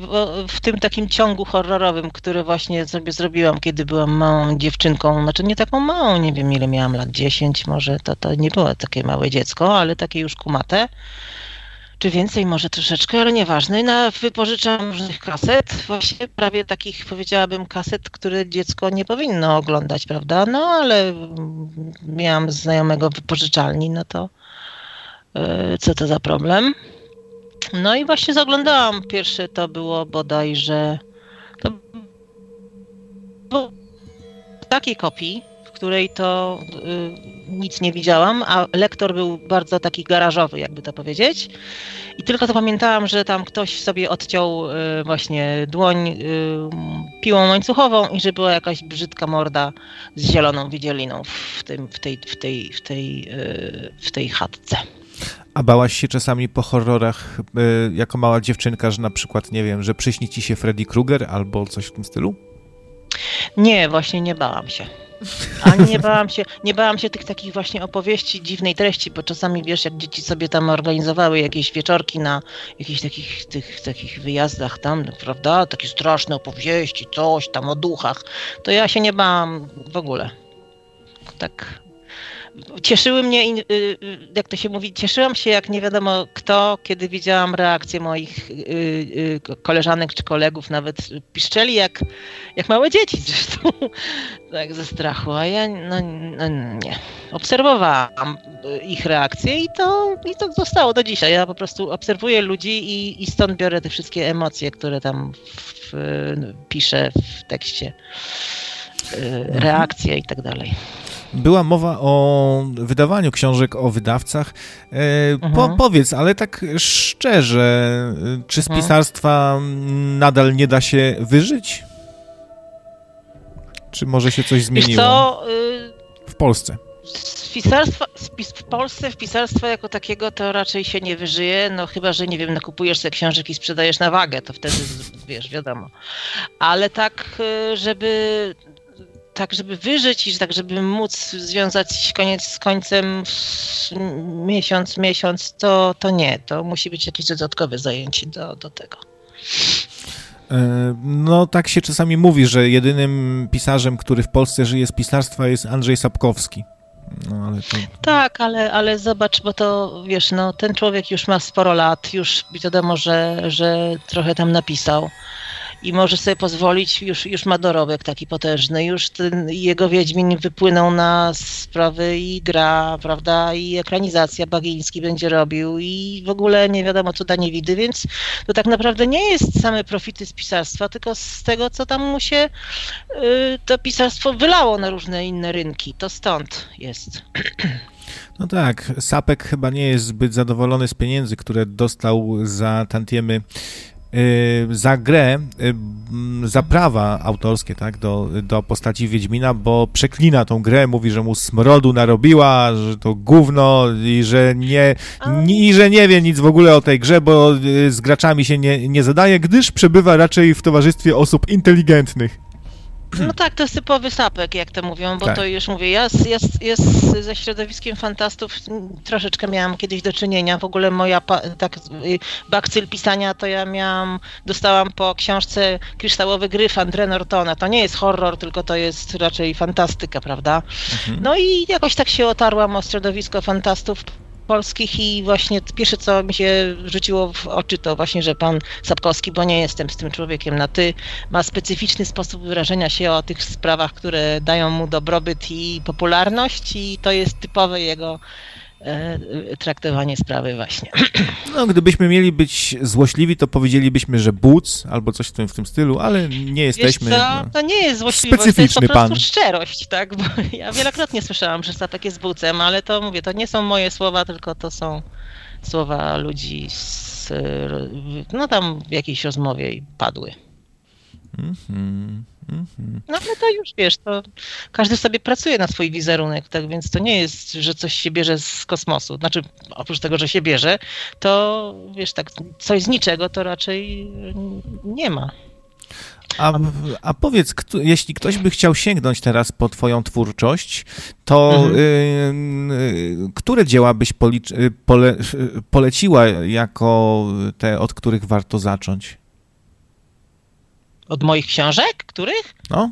w tym takim ciągu horrorowym, który właśnie sobie zrobiłam, kiedy byłam małą dziewczynką, znaczy nie taką małą, nie wiem ile miałam lat, 10 może, to, to nie było takie małe dziecko, ale takie już kumate czy więcej może troszeczkę, ale nieważne. Na, wypożyczam różnych kaset, właśnie prawie takich powiedziałabym kaset, które dziecko nie powinno oglądać, prawda? No ale miałam znajomego wypożyczalni, no to co to za problem. No i właśnie zaglądałam. Pierwsze to było bodajże to w takiej kopii, w której to y, nic nie widziałam, a lektor był bardzo taki garażowy, jakby to powiedzieć. I tylko to pamiętałam, że tam ktoś sobie odciął y, właśnie dłoń y, piłą łańcuchową i że była jakaś brzydka morda z zieloną widzieliną w, tym, w, tej, w, tej, w, tej, y, w tej chatce. A bałaś się czasami po horrorach y, jako mała dziewczynka, że na przykład, nie wiem, że przyśni ci się Freddy Krueger albo coś w tym stylu? Nie, właśnie nie bałam się. Ani nie bałam się, nie bałam się tych takich właśnie opowieści dziwnej treści, bo czasami wiesz, jak dzieci sobie tam organizowały jakieś wieczorki na jakichś takich tych, takich wyjazdach tam, prawda? Takie straszne opowieści, coś tam o duchach. To ja się nie bałam w ogóle. Tak cieszyły mnie, y, y, jak to się mówi, cieszyłam się jak nie wiadomo kto, kiedy widziałam reakcję moich y, koleżanek czy kolegów, nawet piszczeli jak, jak małe dzieci zresztą, tak ze strachu, a ja no, no nie. Obserwowałam ich reakcje i to, i to zostało do dzisiaj. Ja po prostu obserwuję ludzi i, i stąd biorę te wszystkie emocje, które tam w, piszę w tekście, reakcje i tak dalej. Była mowa o wydawaniu książek o wydawcach. E, po, mhm. powiedz, ale tak szczerze, czy z mhm. pisarstwa nadal nie da się wyżyć? Czy może się coś zmieniło? Co, y... W Polsce. Z pisarstwa, w Polsce w pisarstwa jako takiego to raczej się nie wyżyje, no chyba, że nie wiem, nakupujesz sobie książek i sprzedajesz na wagę, to wtedy wiesz, wiadomo. Ale tak, y, żeby tak, żeby wyżyć i tak, żeby móc związać koniec z końcem miesiąc, miesiąc, to, to nie. To musi być jakieś dodatkowe zajęcie do, do tego. E, no tak się czasami mówi, że jedynym pisarzem, który w Polsce żyje z pisarstwa jest Andrzej Sapkowski. No, ale to... Tak, ale, ale zobacz, bo to wiesz, no ten człowiek już ma sporo lat, już wiadomo, że, że trochę tam napisał i może sobie pozwolić, już, już ma dorobek taki potężny, już ten, jego Wiedźmin wypłynął na sprawy i gra, prawda, i ekranizacja Bagiński będzie robił i w ogóle nie wiadomo co da nie widy, więc to tak naprawdę nie jest same profity z pisarstwa, tylko z tego, co tam mu się y, to pisarstwo wylało na różne inne rynki. To stąd jest. No tak, Sapek chyba nie jest zbyt zadowolony z pieniędzy, które dostał za tantiemy za grę, y, za prawa autorskie, tak, do, do postaci Wiedźmina, bo przeklina tą grę, mówi, że mu smrodu narobiła, że to gówno i że nie, nie, i że nie wie nic w ogóle o tej grze, bo y, z graczami się nie, nie zadaje, gdyż przebywa raczej w towarzystwie osób inteligentnych. No tak, to jest typowy sapek, jak to mówią, bo Tak. to już mówię, ja, ja, ja ze środowiskiem fantastów troszeczkę miałam kiedyś do czynienia. W ogóle moja tak, y, bakcyl pisania to ja miałam, dostałam po książce Kryształowe Gryf André Nortona. To nie jest horror, tylko to jest raczej fantastyka, prawda? No i jakoś tak się otarłam o środowisko fantastów polskich i właśnie pierwsze co mi się rzuciło w oczy to właśnie, że pan Sapkowski, bo nie jestem z tym człowiekiem na ty, ma specyficzny sposób wyrażenia się o tych sprawach, które dają mu dobrobyt i popularność i to jest typowe jego traktowanie sprawy właśnie. No, gdybyśmy mieli być złośliwi, to powiedzielibyśmy, że buc albo coś w tym, w tym stylu, ale nie jesteśmy. Wiesz co, no. to nie jest złośliwość, to jest po Specyficzny prostu pan. szczerość, tak? Bo ja wielokrotnie słyszałam, że Sapek jest bucem, ale to mówię, to nie są moje słowa, tylko to są słowa ludzi z, no tam w jakiejś rozmowie padły. Mhm, mhm. No ale to już wiesz, to każdy sobie pracuje na swój wizerunek, tak więc to nie jest, że coś się bierze z kosmosu. Znaczy, oprócz tego, że się bierze, to wiesz, tak, coś z niczego to raczej nie ma. A, a powiedz, kto, jeśli ktoś by chciał sięgnąć teraz po twoją twórczość, to Mhm. y, y, które dzieła byś y, pole, y, poleciła jako te, od których warto zacząć? Od moich książek? Których? No?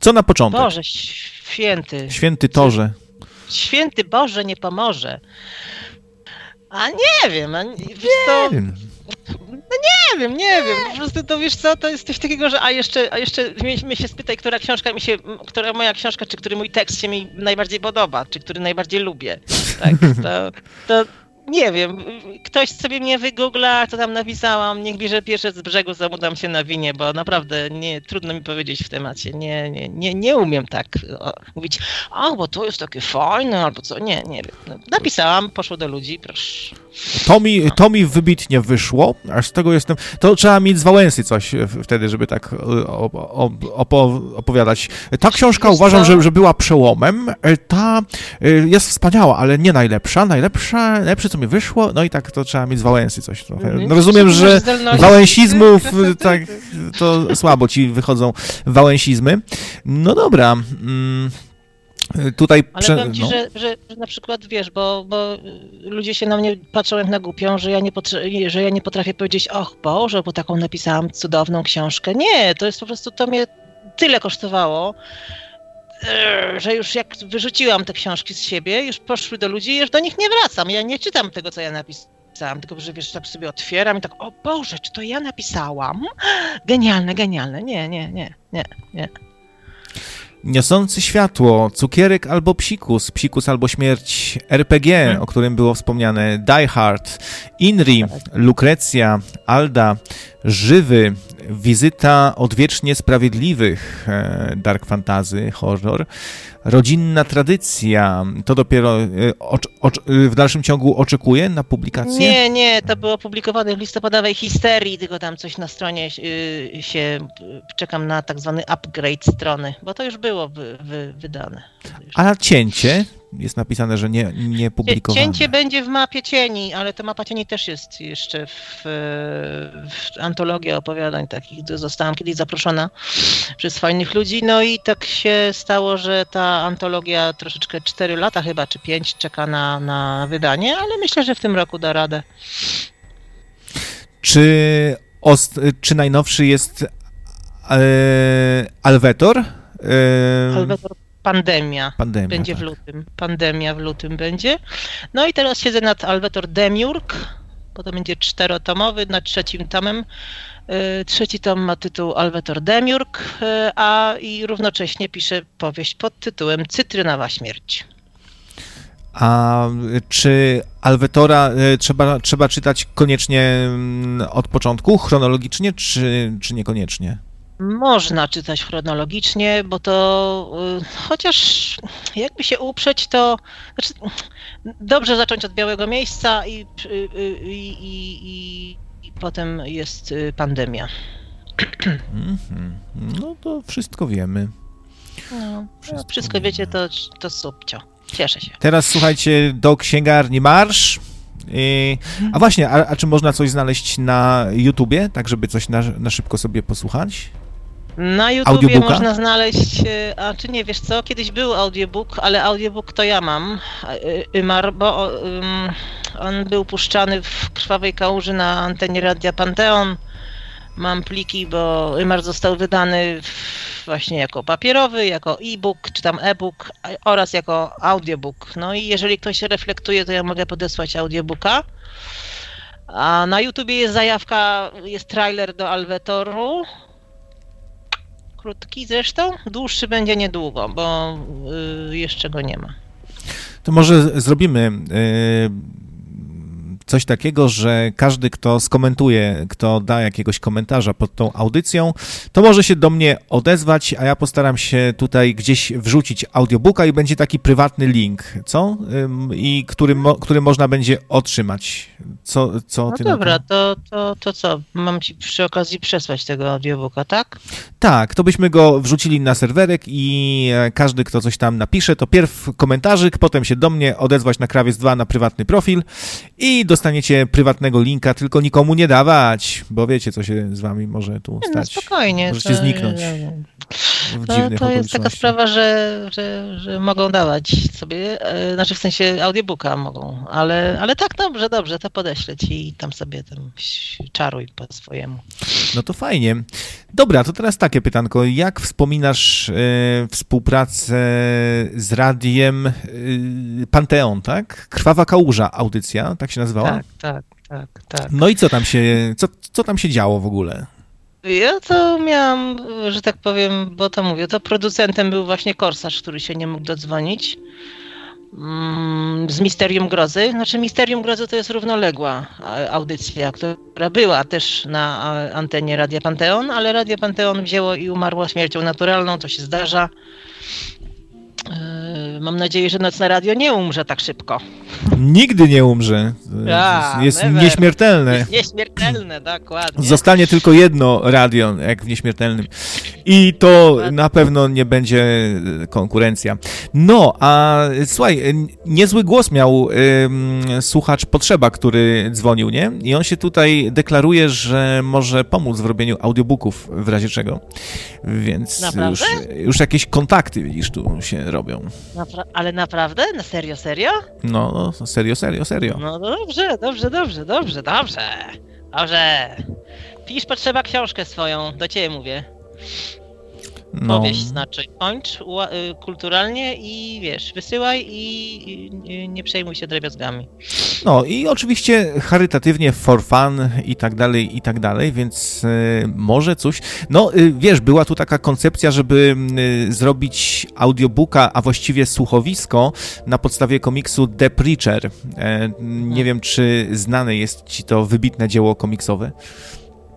Co na początek? Boże, święty. Święty Torze. Święty Boże nie pomoże. A nie wiem, a nie, Nie wiem. nie wiem, nie wiem, po prostu to wiesz co, to jest coś takiego, że a jeszcze, a jeszcze mnie, mnie się spytaj, która książka mi się, która moja książka, czy który mój tekst się mi najbardziej podoba, czy który najbardziej lubię, tak, to, to nie wiem, ktoś sobie mnie wygoogla, co tam napisałam, niech bierze pierwsze z brzegu, zamudam się na winie, bo naprawdę nie, trudno mi powiedzieć w temacie, nie, nie, nie, nie umiem tak o, mówić, a bo to jest takie fajne, albo co, nie, nie wiem, no, napisałam, poszło do ludzi, proszę. To mi, to mi wybitnie wyszło, aż z tego jestem... To trzeba mieć z Wałęsy coś w- wtedy, żeby tak y, op, op, opo, opowiadać. Ta książka Wiesz uważam, że, że była przełomem. Y, Ta jest wspaniała, ale nie najlepsza. Najlepsza, najlepsze co mi wyszło, no i tak to trzeba mieć z Wałęsy coś trochę. Mhm. No rozumiem, że wałęsizmów tak to słabo ci wychodzą wałęsizmy. No dobra. Mm, Tutaj Ale prze- powiem ci, no. że, że, że na przykład wiesz, bo, bo ludzie się na mnie patrzą jak na głupią, że ja, nie potra- że ja nie potrafię powiedzieć, och Boże, bo taką napisałam cudowną książkę. Nie, to jest po prostu, to mnie tyle kosztowało, że już jak wyrzuciłam te książki z siebie, już poszły do ludzi i już do nich nie wracam. Ja nie czytam tego, co ja napisałam, tylko że wiesz, tak sobie otwieram i tak, o Boże, czy to ja napisałam? Genialne, genialne. Nie, nie, nie, nie, nie. Niosący światło, cukierek albo psikus, psikus albo śmierć, RPG, Mhm. o którym było wspomniane, Die Hard, Inri, Lukrecja, Alda, Żywy, Wizyta Odwiecznie Sprawiedliwych, e, Dark Fantasy, horror, Rodzinna Tradycja, to dopiero e, ocz, ocz, w dalszym ciągu oczekuje na publikację? Nie, nie, to było publikowane w listopadowej histerii, tylko tam coś na stronie y, się, y, czekam na tak zwany upgrade strony, bo to już było wy, wy, wydane. A cięcie? Jest napisane, że nie, nie publikowane. Cięcie będzie w mapie cieni, ale ta mapa cieni też jest jeszcze w, w antologii opowiadań takich. Zostałam kiedyś zaproszona przez fajnych ludzi, no i tak się stało, że ta antologia troszeczkę 4 lata chyba, czy 5 czeka na, na wydanie, ale myślę, że w tym roku da radę. Czy, ost, czy najnowszy jest e, Alwetor? E, Alwetor Pandemia. Pandemia. Będzie w tak. lutym. Pandemia w lutym będzie. No i teraz siedzę nad Alwetor Demiurg, bo to będzie czterotomowy, nad trzecim tomem. Y, trzeci tom ma tytuł Alwetor Demiurg, y, a i równocześnie pisze powieść pod tytułem Cytrynowa śmierć. A czy Alwetora y, trzeba, trzeba czytać koniecznie mm, od początku, chronologicznie, czy, czy niekoniecznie? Można czytać chronologicznie, bo to y, chociaż jakby się uprzeć, to znaczy, dobrze zacząć od białego miejsca i, y, y, i, i, i, potem jest pandemia. Mhm. No to wszystko wiemy. No, Wszystko wszystko, wszystko wiecie, to, to subcio. Cieszę się. Teraz słuchajcie do księgarni Marsz. I, a właśnie, a, a czy można coś znaleźć na YouTubie, tak żeby coś na, na szybko sobie posłuchać? Na YouTubie można znaleźć, e, a czy nie, wiesz co, kiedyś był audiobook, ale audiobook to ja mam, e, Ymar, bo on był puszczany w Krwawej Kałuży na antenie Radia Panteon. Mam pliki, bo Ymar został wydany właśnie jako papierowy, jako e-book, czy tam e-book oraz jako audiobook. No i jeżeli ktoś się reflektuje, to ja mogę podesłać audiobooka. A na YouTubie jest zajawka, jest trailer do Alvetoru, krótki zresztą. Dłuższy będzie niedługo, bo y, jeszcze go nie ma. To może zrobimy y, coś takiego, że każdy, kto skomentuje, kto da jakiegoś komentarza pod tą audycją, to może się do mnie odezwać, a ja postaram się tutaj gdzieś wrzucić audiobooka i będzie taki prywatny link, co? I który, mo, który można będzie otrzymać. Co, co No ty dobra, to? to, to, co? Mam ci przy okazji przesłać tego audiobooka, tak? Tak, to byśmy go wrzucili na serwerek i e, każdy, kto coś tam napisze, to pierw komentarzyk, potem się do mnie odezwać na krawiec 2 na prywatny profil i dostaniecie prywatnego linka, tylko nikomu nie dawać, bo wiecie, co się z wami może tu no stać. spokojnie. Możecie zniknąć w To, dziwnych to jest taka sprawa, że, że, że mogą dawać sobie, e, znaczy w sensie audiobooka mogą, ale, ale tak, dobrze, dobrze, to podeślę ci i tam sobie tam czaruj po swojemu. No to fajnie. Dobra, to teraz takie pytanko. Jak wspominasz e, współpracę z radiem e, Panteon, tak? Krwawa Kałuża audycja, tak się nazywała? Tak, tak, tak, tak. No i co tam się, co, co tam się działo w ogóle? Ja to miałam, że tak powiem, bo to mówię, to producentem był właśnie Korsarz, który się nie mógł dodzwonić. Mm, Z Misterium Grozy. Znaczy Misterium Grozy to jest równoległa a, audycja, która była też na a, antenie Radia Panteon, ale Radio Panteon wzięło i umarło śmiercią naturalną, to się zdarza. Yy, Mam nadzieję, że Nocne Radio nie umrze tak szybko. Nigdy nie umrze. A, jest never. nieśmiertelne. Jest nieśmiertelne, dokładnie. Zostanie tylko jedno radio, jak w nieśmiertelnym. I to na pewno nie będzie konkurencja. No, a słuchaj, niezły głos miał ym, słuchacz Potrzeba, który dzwonił, nie? I on się tutaj deklaruje, że może pomóc w robieniu audiobooków w razie czego. Więc Naprawdę? już, już jakieś kontakty, widzisz, tu się robią. Napra- ale naprawdę? Na serio, serio? No, no, serio, serio, serio. No dobrze, dobrze, dobrze, dobrze, dobrze. Dobrze. Pisz potrzeba książkę swoją, do ciebie mówię. No. Powieść znaczy. Kończ y, kulturalnie i wiesz, wysyłaj i, nie przejmuj się drobiazgami. No i oczywiście charytatywnie, for fun i tak dalej, i tak dalej, więc y, może coś. No y, wiesz, była tu taka koncepcja, żeby zrobić audiobooka, a właściwie słuchowisko na podstawie komiksu The Preacher. E, nie wiem, czy znane jest ci to wybitne dzieło komiksowe.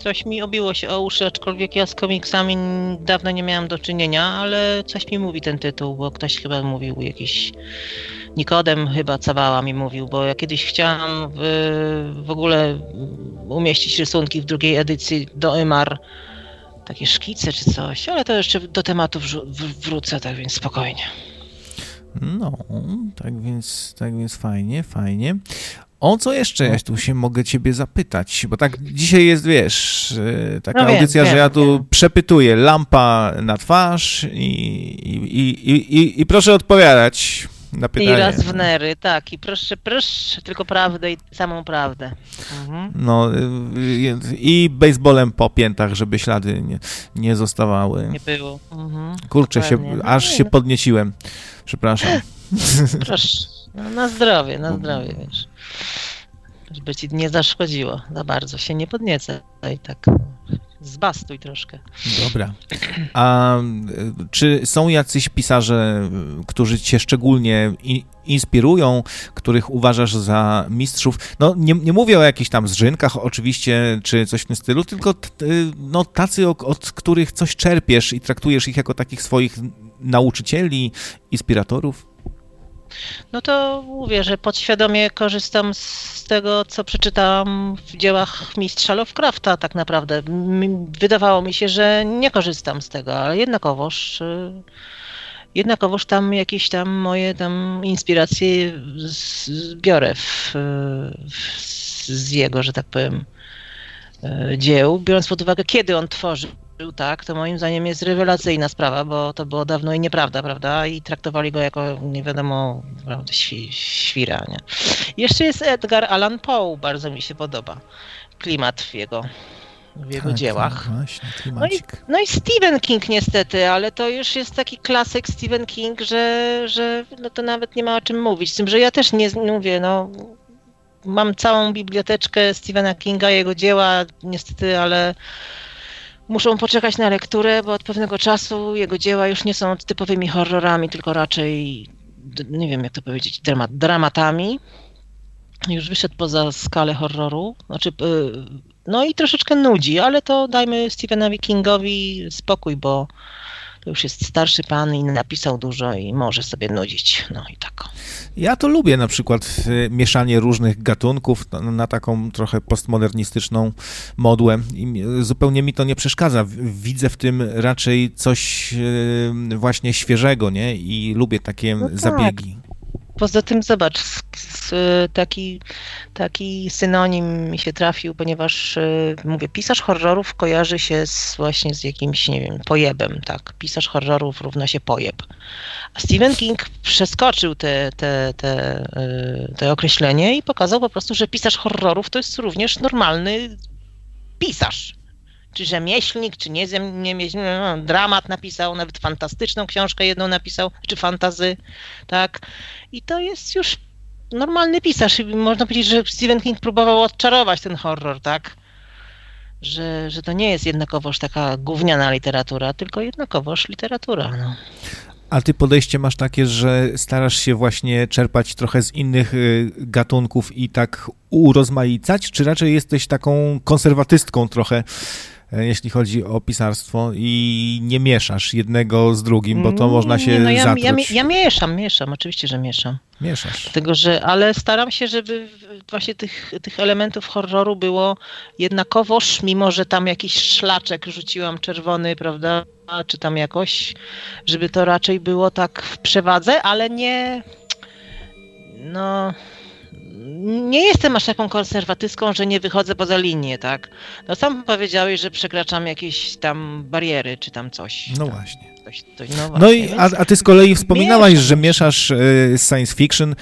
Coś mi obiło się o uszy, aczkolwiek ja z komiksami dawno nie miałam do czynienia, ale coś mi mówi ten tytuł, bo ktoś chyba mówił jakiś. Nikodem chyba Cawała mi mówił, bo ja kiedyś chciałam w, w ogóle umieścić rysunki w drugiej edycji do Emar, takie szkice czy coś, ale to jeszcze do tematu wrócę, tak więc spokojnie. No, tak więc, tak więc fajnie, fajnie. O co jeszcze ja tu się mogę ciebie zapytać? Bo tak dzisiaj jest, wiesz, y, taka No wiem, audycja, że wiem, ja tu wiem. przepytuję lampa na twarz i, i, i, i, proszę odpowiadać na pytanie. I raz w nery, tak, i proszę, proszę, tylko prawdę i samą prawdę. Mhm. No y, i baseballem po piętach, żeby ślady nie, nie zostawały. Nie było. Mhm. Kurczę, się, dokładnie. aż się no. podnieciłem. Przepraszam. Proszę. No, na zdrowie, na zdrowie, wiesz. Żeby ci nie zaszkodziło za bardzo, się nie podniecaj, tak zbastuj troszkę. Dobra. A czy są jacyś pisarze, którzy cię szczególnie inspirują, których uważasz za mistrzów? No nie, nie mówię o jakichś tam zrzynkach oczywiście, czy coś w tym stylu, tylko no, tacy, od których coś czerpiesz i traktujesz ich jako takich swoich nauczycieli, inspiratorów? No to mówię, że podświadomie korzystam z tego, co przeczytałam w dziełach mistrza Lovecrafta tak naprawdę. Wydawało mi się, że nie korzystam z tego, ale jednakowoż y, jednakowoż tam jakieś tam moje tam inspiracje zbiorę w, w, z jego, że tak powiem, y, dzieł, biorąc pod uwagę, kiedy on tworzy tak, to moim zdaniem jest rewelacyjna sprawa, bo to było dawno i nieprawda, prawda? I traktowali go jako nie wiadomo, prawda, świ, świra, nie? Jeszcze jest Edgar Allan Poe, bardzo mi się podoba. Klimat w jego, w jego tak, dziełach. Tak, właśnie, no, i, no i Stephen King niestety, ale to już jest taki klasyk Stephen King, że, że no to nawet nie ma o czym mówić. Z tym, że ja też nie mówię, no mam całą biblioteczkę Stephena Kinga, jego dzieła, niestety, ale muszą poczekać na lekturę, bo od pewnego czasu jego dzieła już nie są typowymi horrorami, tylko raczej, nie wiem jak to powiedzieć, dramat, dramatami. Już wyszedł poza skalę horroru. Znaczy, no i troszeczkę nudzi, ale to dajmy Stephenowi Kingowi spokój, bo to już jest starszy pan i napisał dużo i może sobie nudzić. No i tak. Ja to lubię na przykład mieszanie różnych gatunków na taką trochę postmodernistyczną modłę i zupełnie mi to nie przeszkadza. Widzę w tym raczej coś e, właśnie świeżego, nie? I lubię takie no tak. zabiegi. Poza tym zobacz, taki, taki synonim mi się trafił, ponieważ y, mówię, pisarz horrorów kojarzy się z, właśnie z jakimś, nie wiem, pojebem, tak. Pisarz horrorów równa się pojeb. A Stephen King przeskoczył te, te, te, y, te określenie i pokazał po prostu, że pisarz horrorów to jest również normalny pisarz czy rzemieślnik, czy nie, nie no, dramat napisał, nawet fantastyczną książkę jedną napisał, czy fantazy, tak. I to jest już normalny pisarz. Można powiedzieć, że Stephen King próbował odczarować ten horror, tak? Że, że to nie jest jednakowoż taka gówniana literatura, tylko jednakowoż literatura. No. A ty podejście masz takie, że starasz się właśnie czerpać trochę z innych y, gatunków i tak urozmaicać, czy raczej jesteś taką konserwatystką trochę, jeśli chodzi o pisarstwo i nie mieszasz jednego z drugim, bo to można się no ja, ja, ja, mieszam, mieszam, oczywiście, że mieszam. Mieszasz. Dlatego, że, ale staram się, żeby właśnie tych, tych elementów horroru było jednakowoż, mimo że tam jakiś szlaczek rzuciłam czerwony, prawda, czy tam jakoś, żeby to raczej było tak w przewadze, ale nie, no nie jestem aż taką konserwatystką, że nie wychodzę poza linię, tak? No sam powiedziałeś, że przekraczam jakieś tam bariery, czy tam coś. No tam. właśnie. Coś, coś, no, właśnie. no i a, a, ty z kolei wspominałaś, że mieszasz y, science fiction y,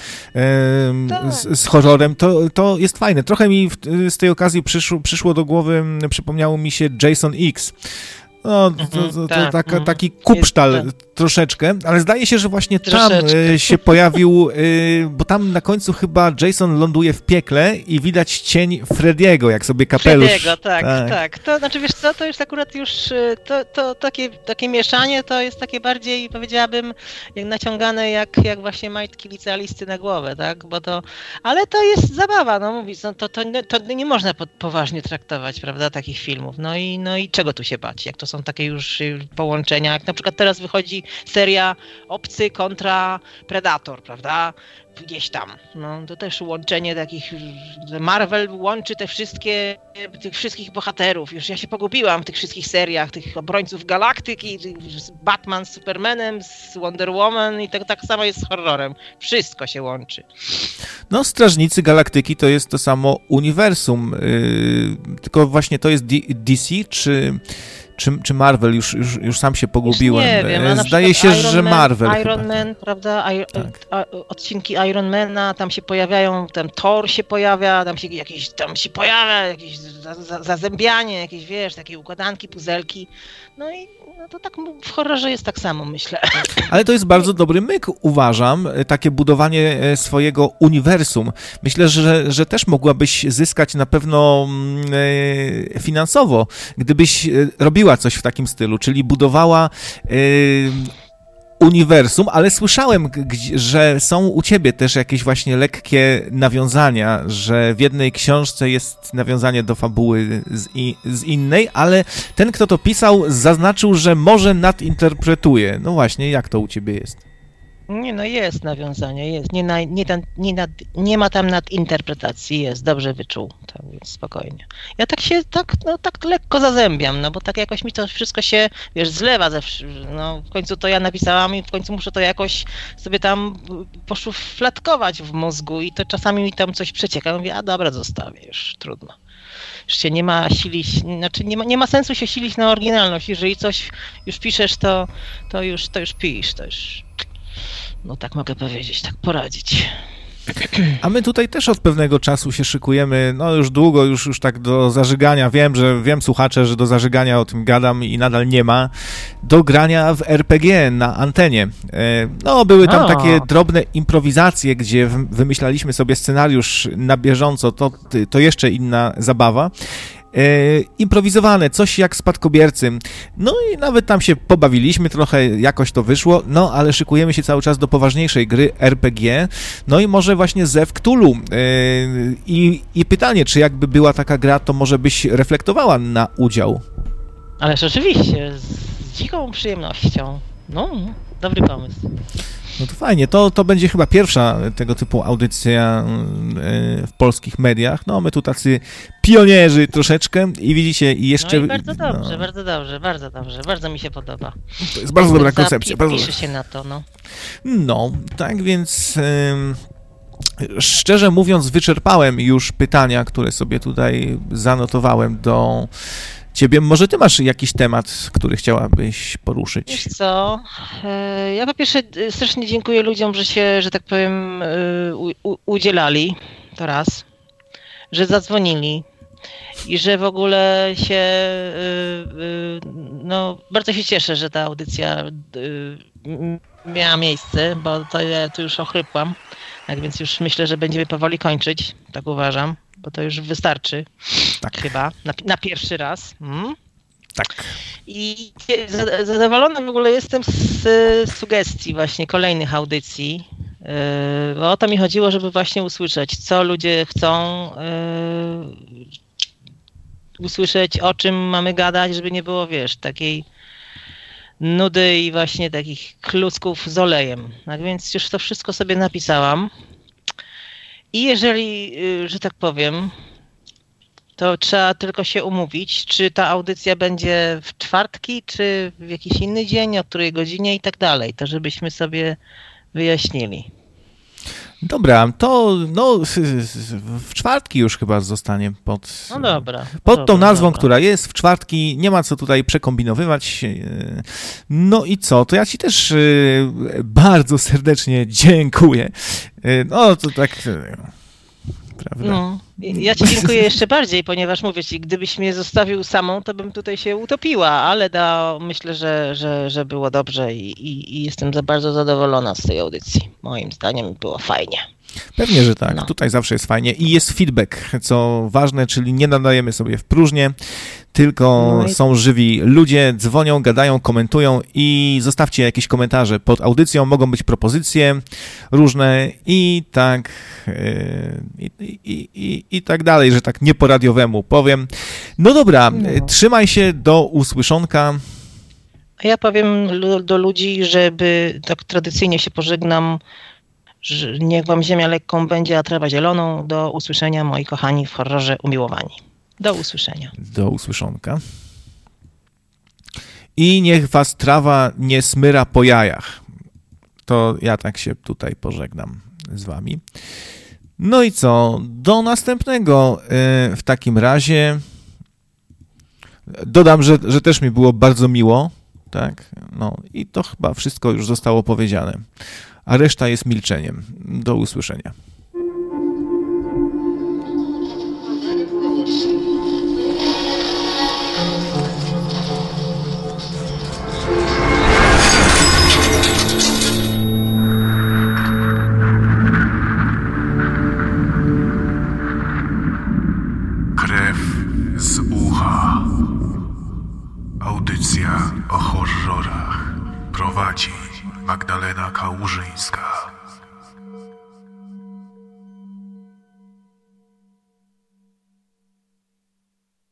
z, z, horrorem. To, to jest fajne. Trochę mi w, z tej okazji przyszło, przyszło do głowy, przypomniało mi się Jason X. No, to, to, to tak, taka, mhm. taki kupsztal tak. troszeczkę, ale zdaje się, że właśnie troszeczkę. tam e, się pojawił, e, bo tam na końcu chyba Jason ląduje w piekle i widać cień Frediego, jak sobie kapelusz. Frediego, tak, tak, tak. To znaczy, wiesz co, to jest akurat już, e, to, to takie, takie mieszanie to jest takie bardziej, powiedziałabym, jak naciągane jak, jak właśnie majtki licealisty na głowę, tak, bo to, ale to jest zabawa, no mówisz, no to, to, to nie można poważnie traktować, prawda, takich filmów, no i, no i czego tu się bać, jak to są takie już połączenia, jak na przykład teraz wychodzi seria Obcy kontra Predator, prawda? Gdzieś tam. No, to też łączenie takich. Marvel łączy te wszystkie, tych wszystkich bohaterów. Już ja się pogubiłam w tych wszystkich seriach, tych obrońców galaktyki, z Batman z Supermanem, z Wonder Woman i tak, tak samo jest z horrorem. Wszystko się łączy. No, Strażnicy Galaktyki to jest to samo uniwersum. Yy, tylko właśnie to jest D DC, czy czy, czy Marvel, już, już, już sam się pogubiłem. nie wiem, E, Zdaje się, Iron że Man, Marvel. Iron chyba. Man, prawda? I, Tak. a, odcinki Ironmana, tam się pojawiają, tam Thor się pojawia, tam się jakieś, tam się pojawia jakieś za, za, zazębianie, jakieś, wiesz, takie układanki, puzelki. No i no to tak w horrorze jest tak samo, myślę. Ale to jest bardzo dobry myk, uważam, e, takie budowanie e, swojego uniwersum. Myślę, że, że też mogłabyś zyskać na pewno mm, e, finansowo, gdybyś robiła coś w takim stylu, czyli budowała uniwersum, ale słyszałem, że są u ciebie też jakieś właśnie lekkie nawiązania, że w jednej książce jest nawiązanie do fabuły z, z innej, ale ten, kto to pisał, zaznaczył, że może nadinterpretuje. No właśnie, jak to u ciebie jest? Nie, no jest nawiązanie, jest. Nie, na, nie, tam, nie, nad, nie ma tam nadinterpretacji, jest, dobrze wyczuł, tak więc spokojnie. Ja tak się, tak, no, tak lekko zazębiam, no bo tak jakoś mi to wszystko się, wiesz, zlewa ze, no w końcu to ja napisałam i w końcu muszę to jakoś sobie tam poszufladkować w mózgu i to czasami mi tam coś przecieka, mówię, a dobra, zostawię, już trudno. Już się nie ma silić, znaczy nie ma, nie ma sensu się silić na oryginalność, jeżeli coś już piszesz, to, to już, to już pisz, to już no tak mogę powiedzieć, tak poradzić. A my tutaj też od pewnego czasu się szykujemy, no już długo, już, już tak do zażygania. Wiem, że wiem, słuchacze, że do zażygania o tym gadam i nadal nie ma. Do grania w RPG na antenie. E, No, były tam takie drobne improwizacje, gdzie wymyślaliśmy sobie scenariusz na bieżąco, to, to jeszcze inna zabawa. E, improwizowane, coś jak spadkobiercy. No i nawet tam się pobawiliśmy trochę, jakoś to wyszło, no ale szykujemy się cały czas do poważniejszej gry RPG, no i może właśnie Zew Cthulhu. E, I, I pytanie, czy jakby była taka gra, to może byś reflektowała na udział? Ależ oczywiście, z dziką przyjemnością. No, dobry pomysł. No to fajnie, to, to będzie chyba pierwsza tego typu audycja e, w polskich mediach. No my tu tacy pionierzy troszeczkę i widzicie i jeszcze... No i bardzo dobrze, no, bardzo dobrze, bardzo dobrze, bardzo mi się podoba. to jest bardzo dobra koncepcja. Bardzo Piszę się na to, no. No, tak więc szczerze mówiąc, wyczerpałem już pytania, które sobie tutaj zanotowałem do ciebie. Może ty masz jakiś temat, który chciałabyś Wiesz poruszyć? co, e, ja po pierwsze e, strasznie dziękuję ludziom, że się, że tak powiem, u, udzielali, to raz, że zadzwonili i że w ogóle się, e, no bardzo się cieszę, że ta audycja miała miejsce, bo to ja tu już ochrypłam, tak więc już myślę, że będziemy powoli kończyć, tak uważam, bo to już wystarczy Tak, chyba, na, na pierwszy raz. Mm? tak. I za- zadowolona w ogóle jestem z sugestii właśnie kolejnych audycji. e, Bo o to mi chodziło, żeby właśnie usłyszeć, co ludzie chcą e, usłyszeć, o czym mamy gadać, żeby nie było, wiesz, takiej nudy i właśnie takich klucków z olejem. Tak więc już to wszystko sobie napisałam. I jeżeli, y, że tak powiem, to trzeba tylko się umówić, czy ta audycja będzie w czwartki, czy w jakiś inny dzień, o której godzinie i tak dalej. To żebyśmy sobie wyjaśnili. Dobra, to no, w czwartki już chyba zostanie pod, No dobra. pod dobra, tą nazwą, dobra. która jest w czwartki. Nie ma co tutaj przekombinowywać. No i co? To ja ci też e, bardzo serdecznie dziękuję. E, No to tak. e, Prawda? No, ja ci dziękuję jeszcze bardziej, ponieważ mówię ci, gdybyś mnie zostawił samą, to bym tutaj się utopiła, ale da, myślę, że, że, że było dobrze i, i, i jestem za bardzo zadowolona z tej audycji. Moim zdaniem było fajnie. Pewnie, że tak. No. Tutaj zawsze jest fajnie. I jest feedback, co ważne, czyli nie nadajemy sobie w próżnię, tylko No i- są żywi ludzie, dzwonią, gadają, komentują i zostawcie jakieś komentarze pod audycją. Mogą być propozycje różne i tak e, i, i, i, i tak dalej, że tak nie po radiowemu powiem. No dobra, No. trzymaj się, do usłyszonka. A ja powiem do ludzi, żeby tak tradycyjnie się pożegnam, że niech wam ziemia lekką będzie, a trawa zieloną. Do usłyszenia, moi kochani w horrorze umiłowani. Do usłyszenia. Do usłyszonka. I niech was trawa nie smyra po jajach. To ja tak się tutaj pożegnam z wami. No i co? Do następnego. Yy, W takim razie Dodam, że, że też mi było bardzo miło, tak? No i to chyba wszystko już zostało powiedziane. A reszta jest milczeniem. Do usłyszenia. Magdalena Kałużyńska.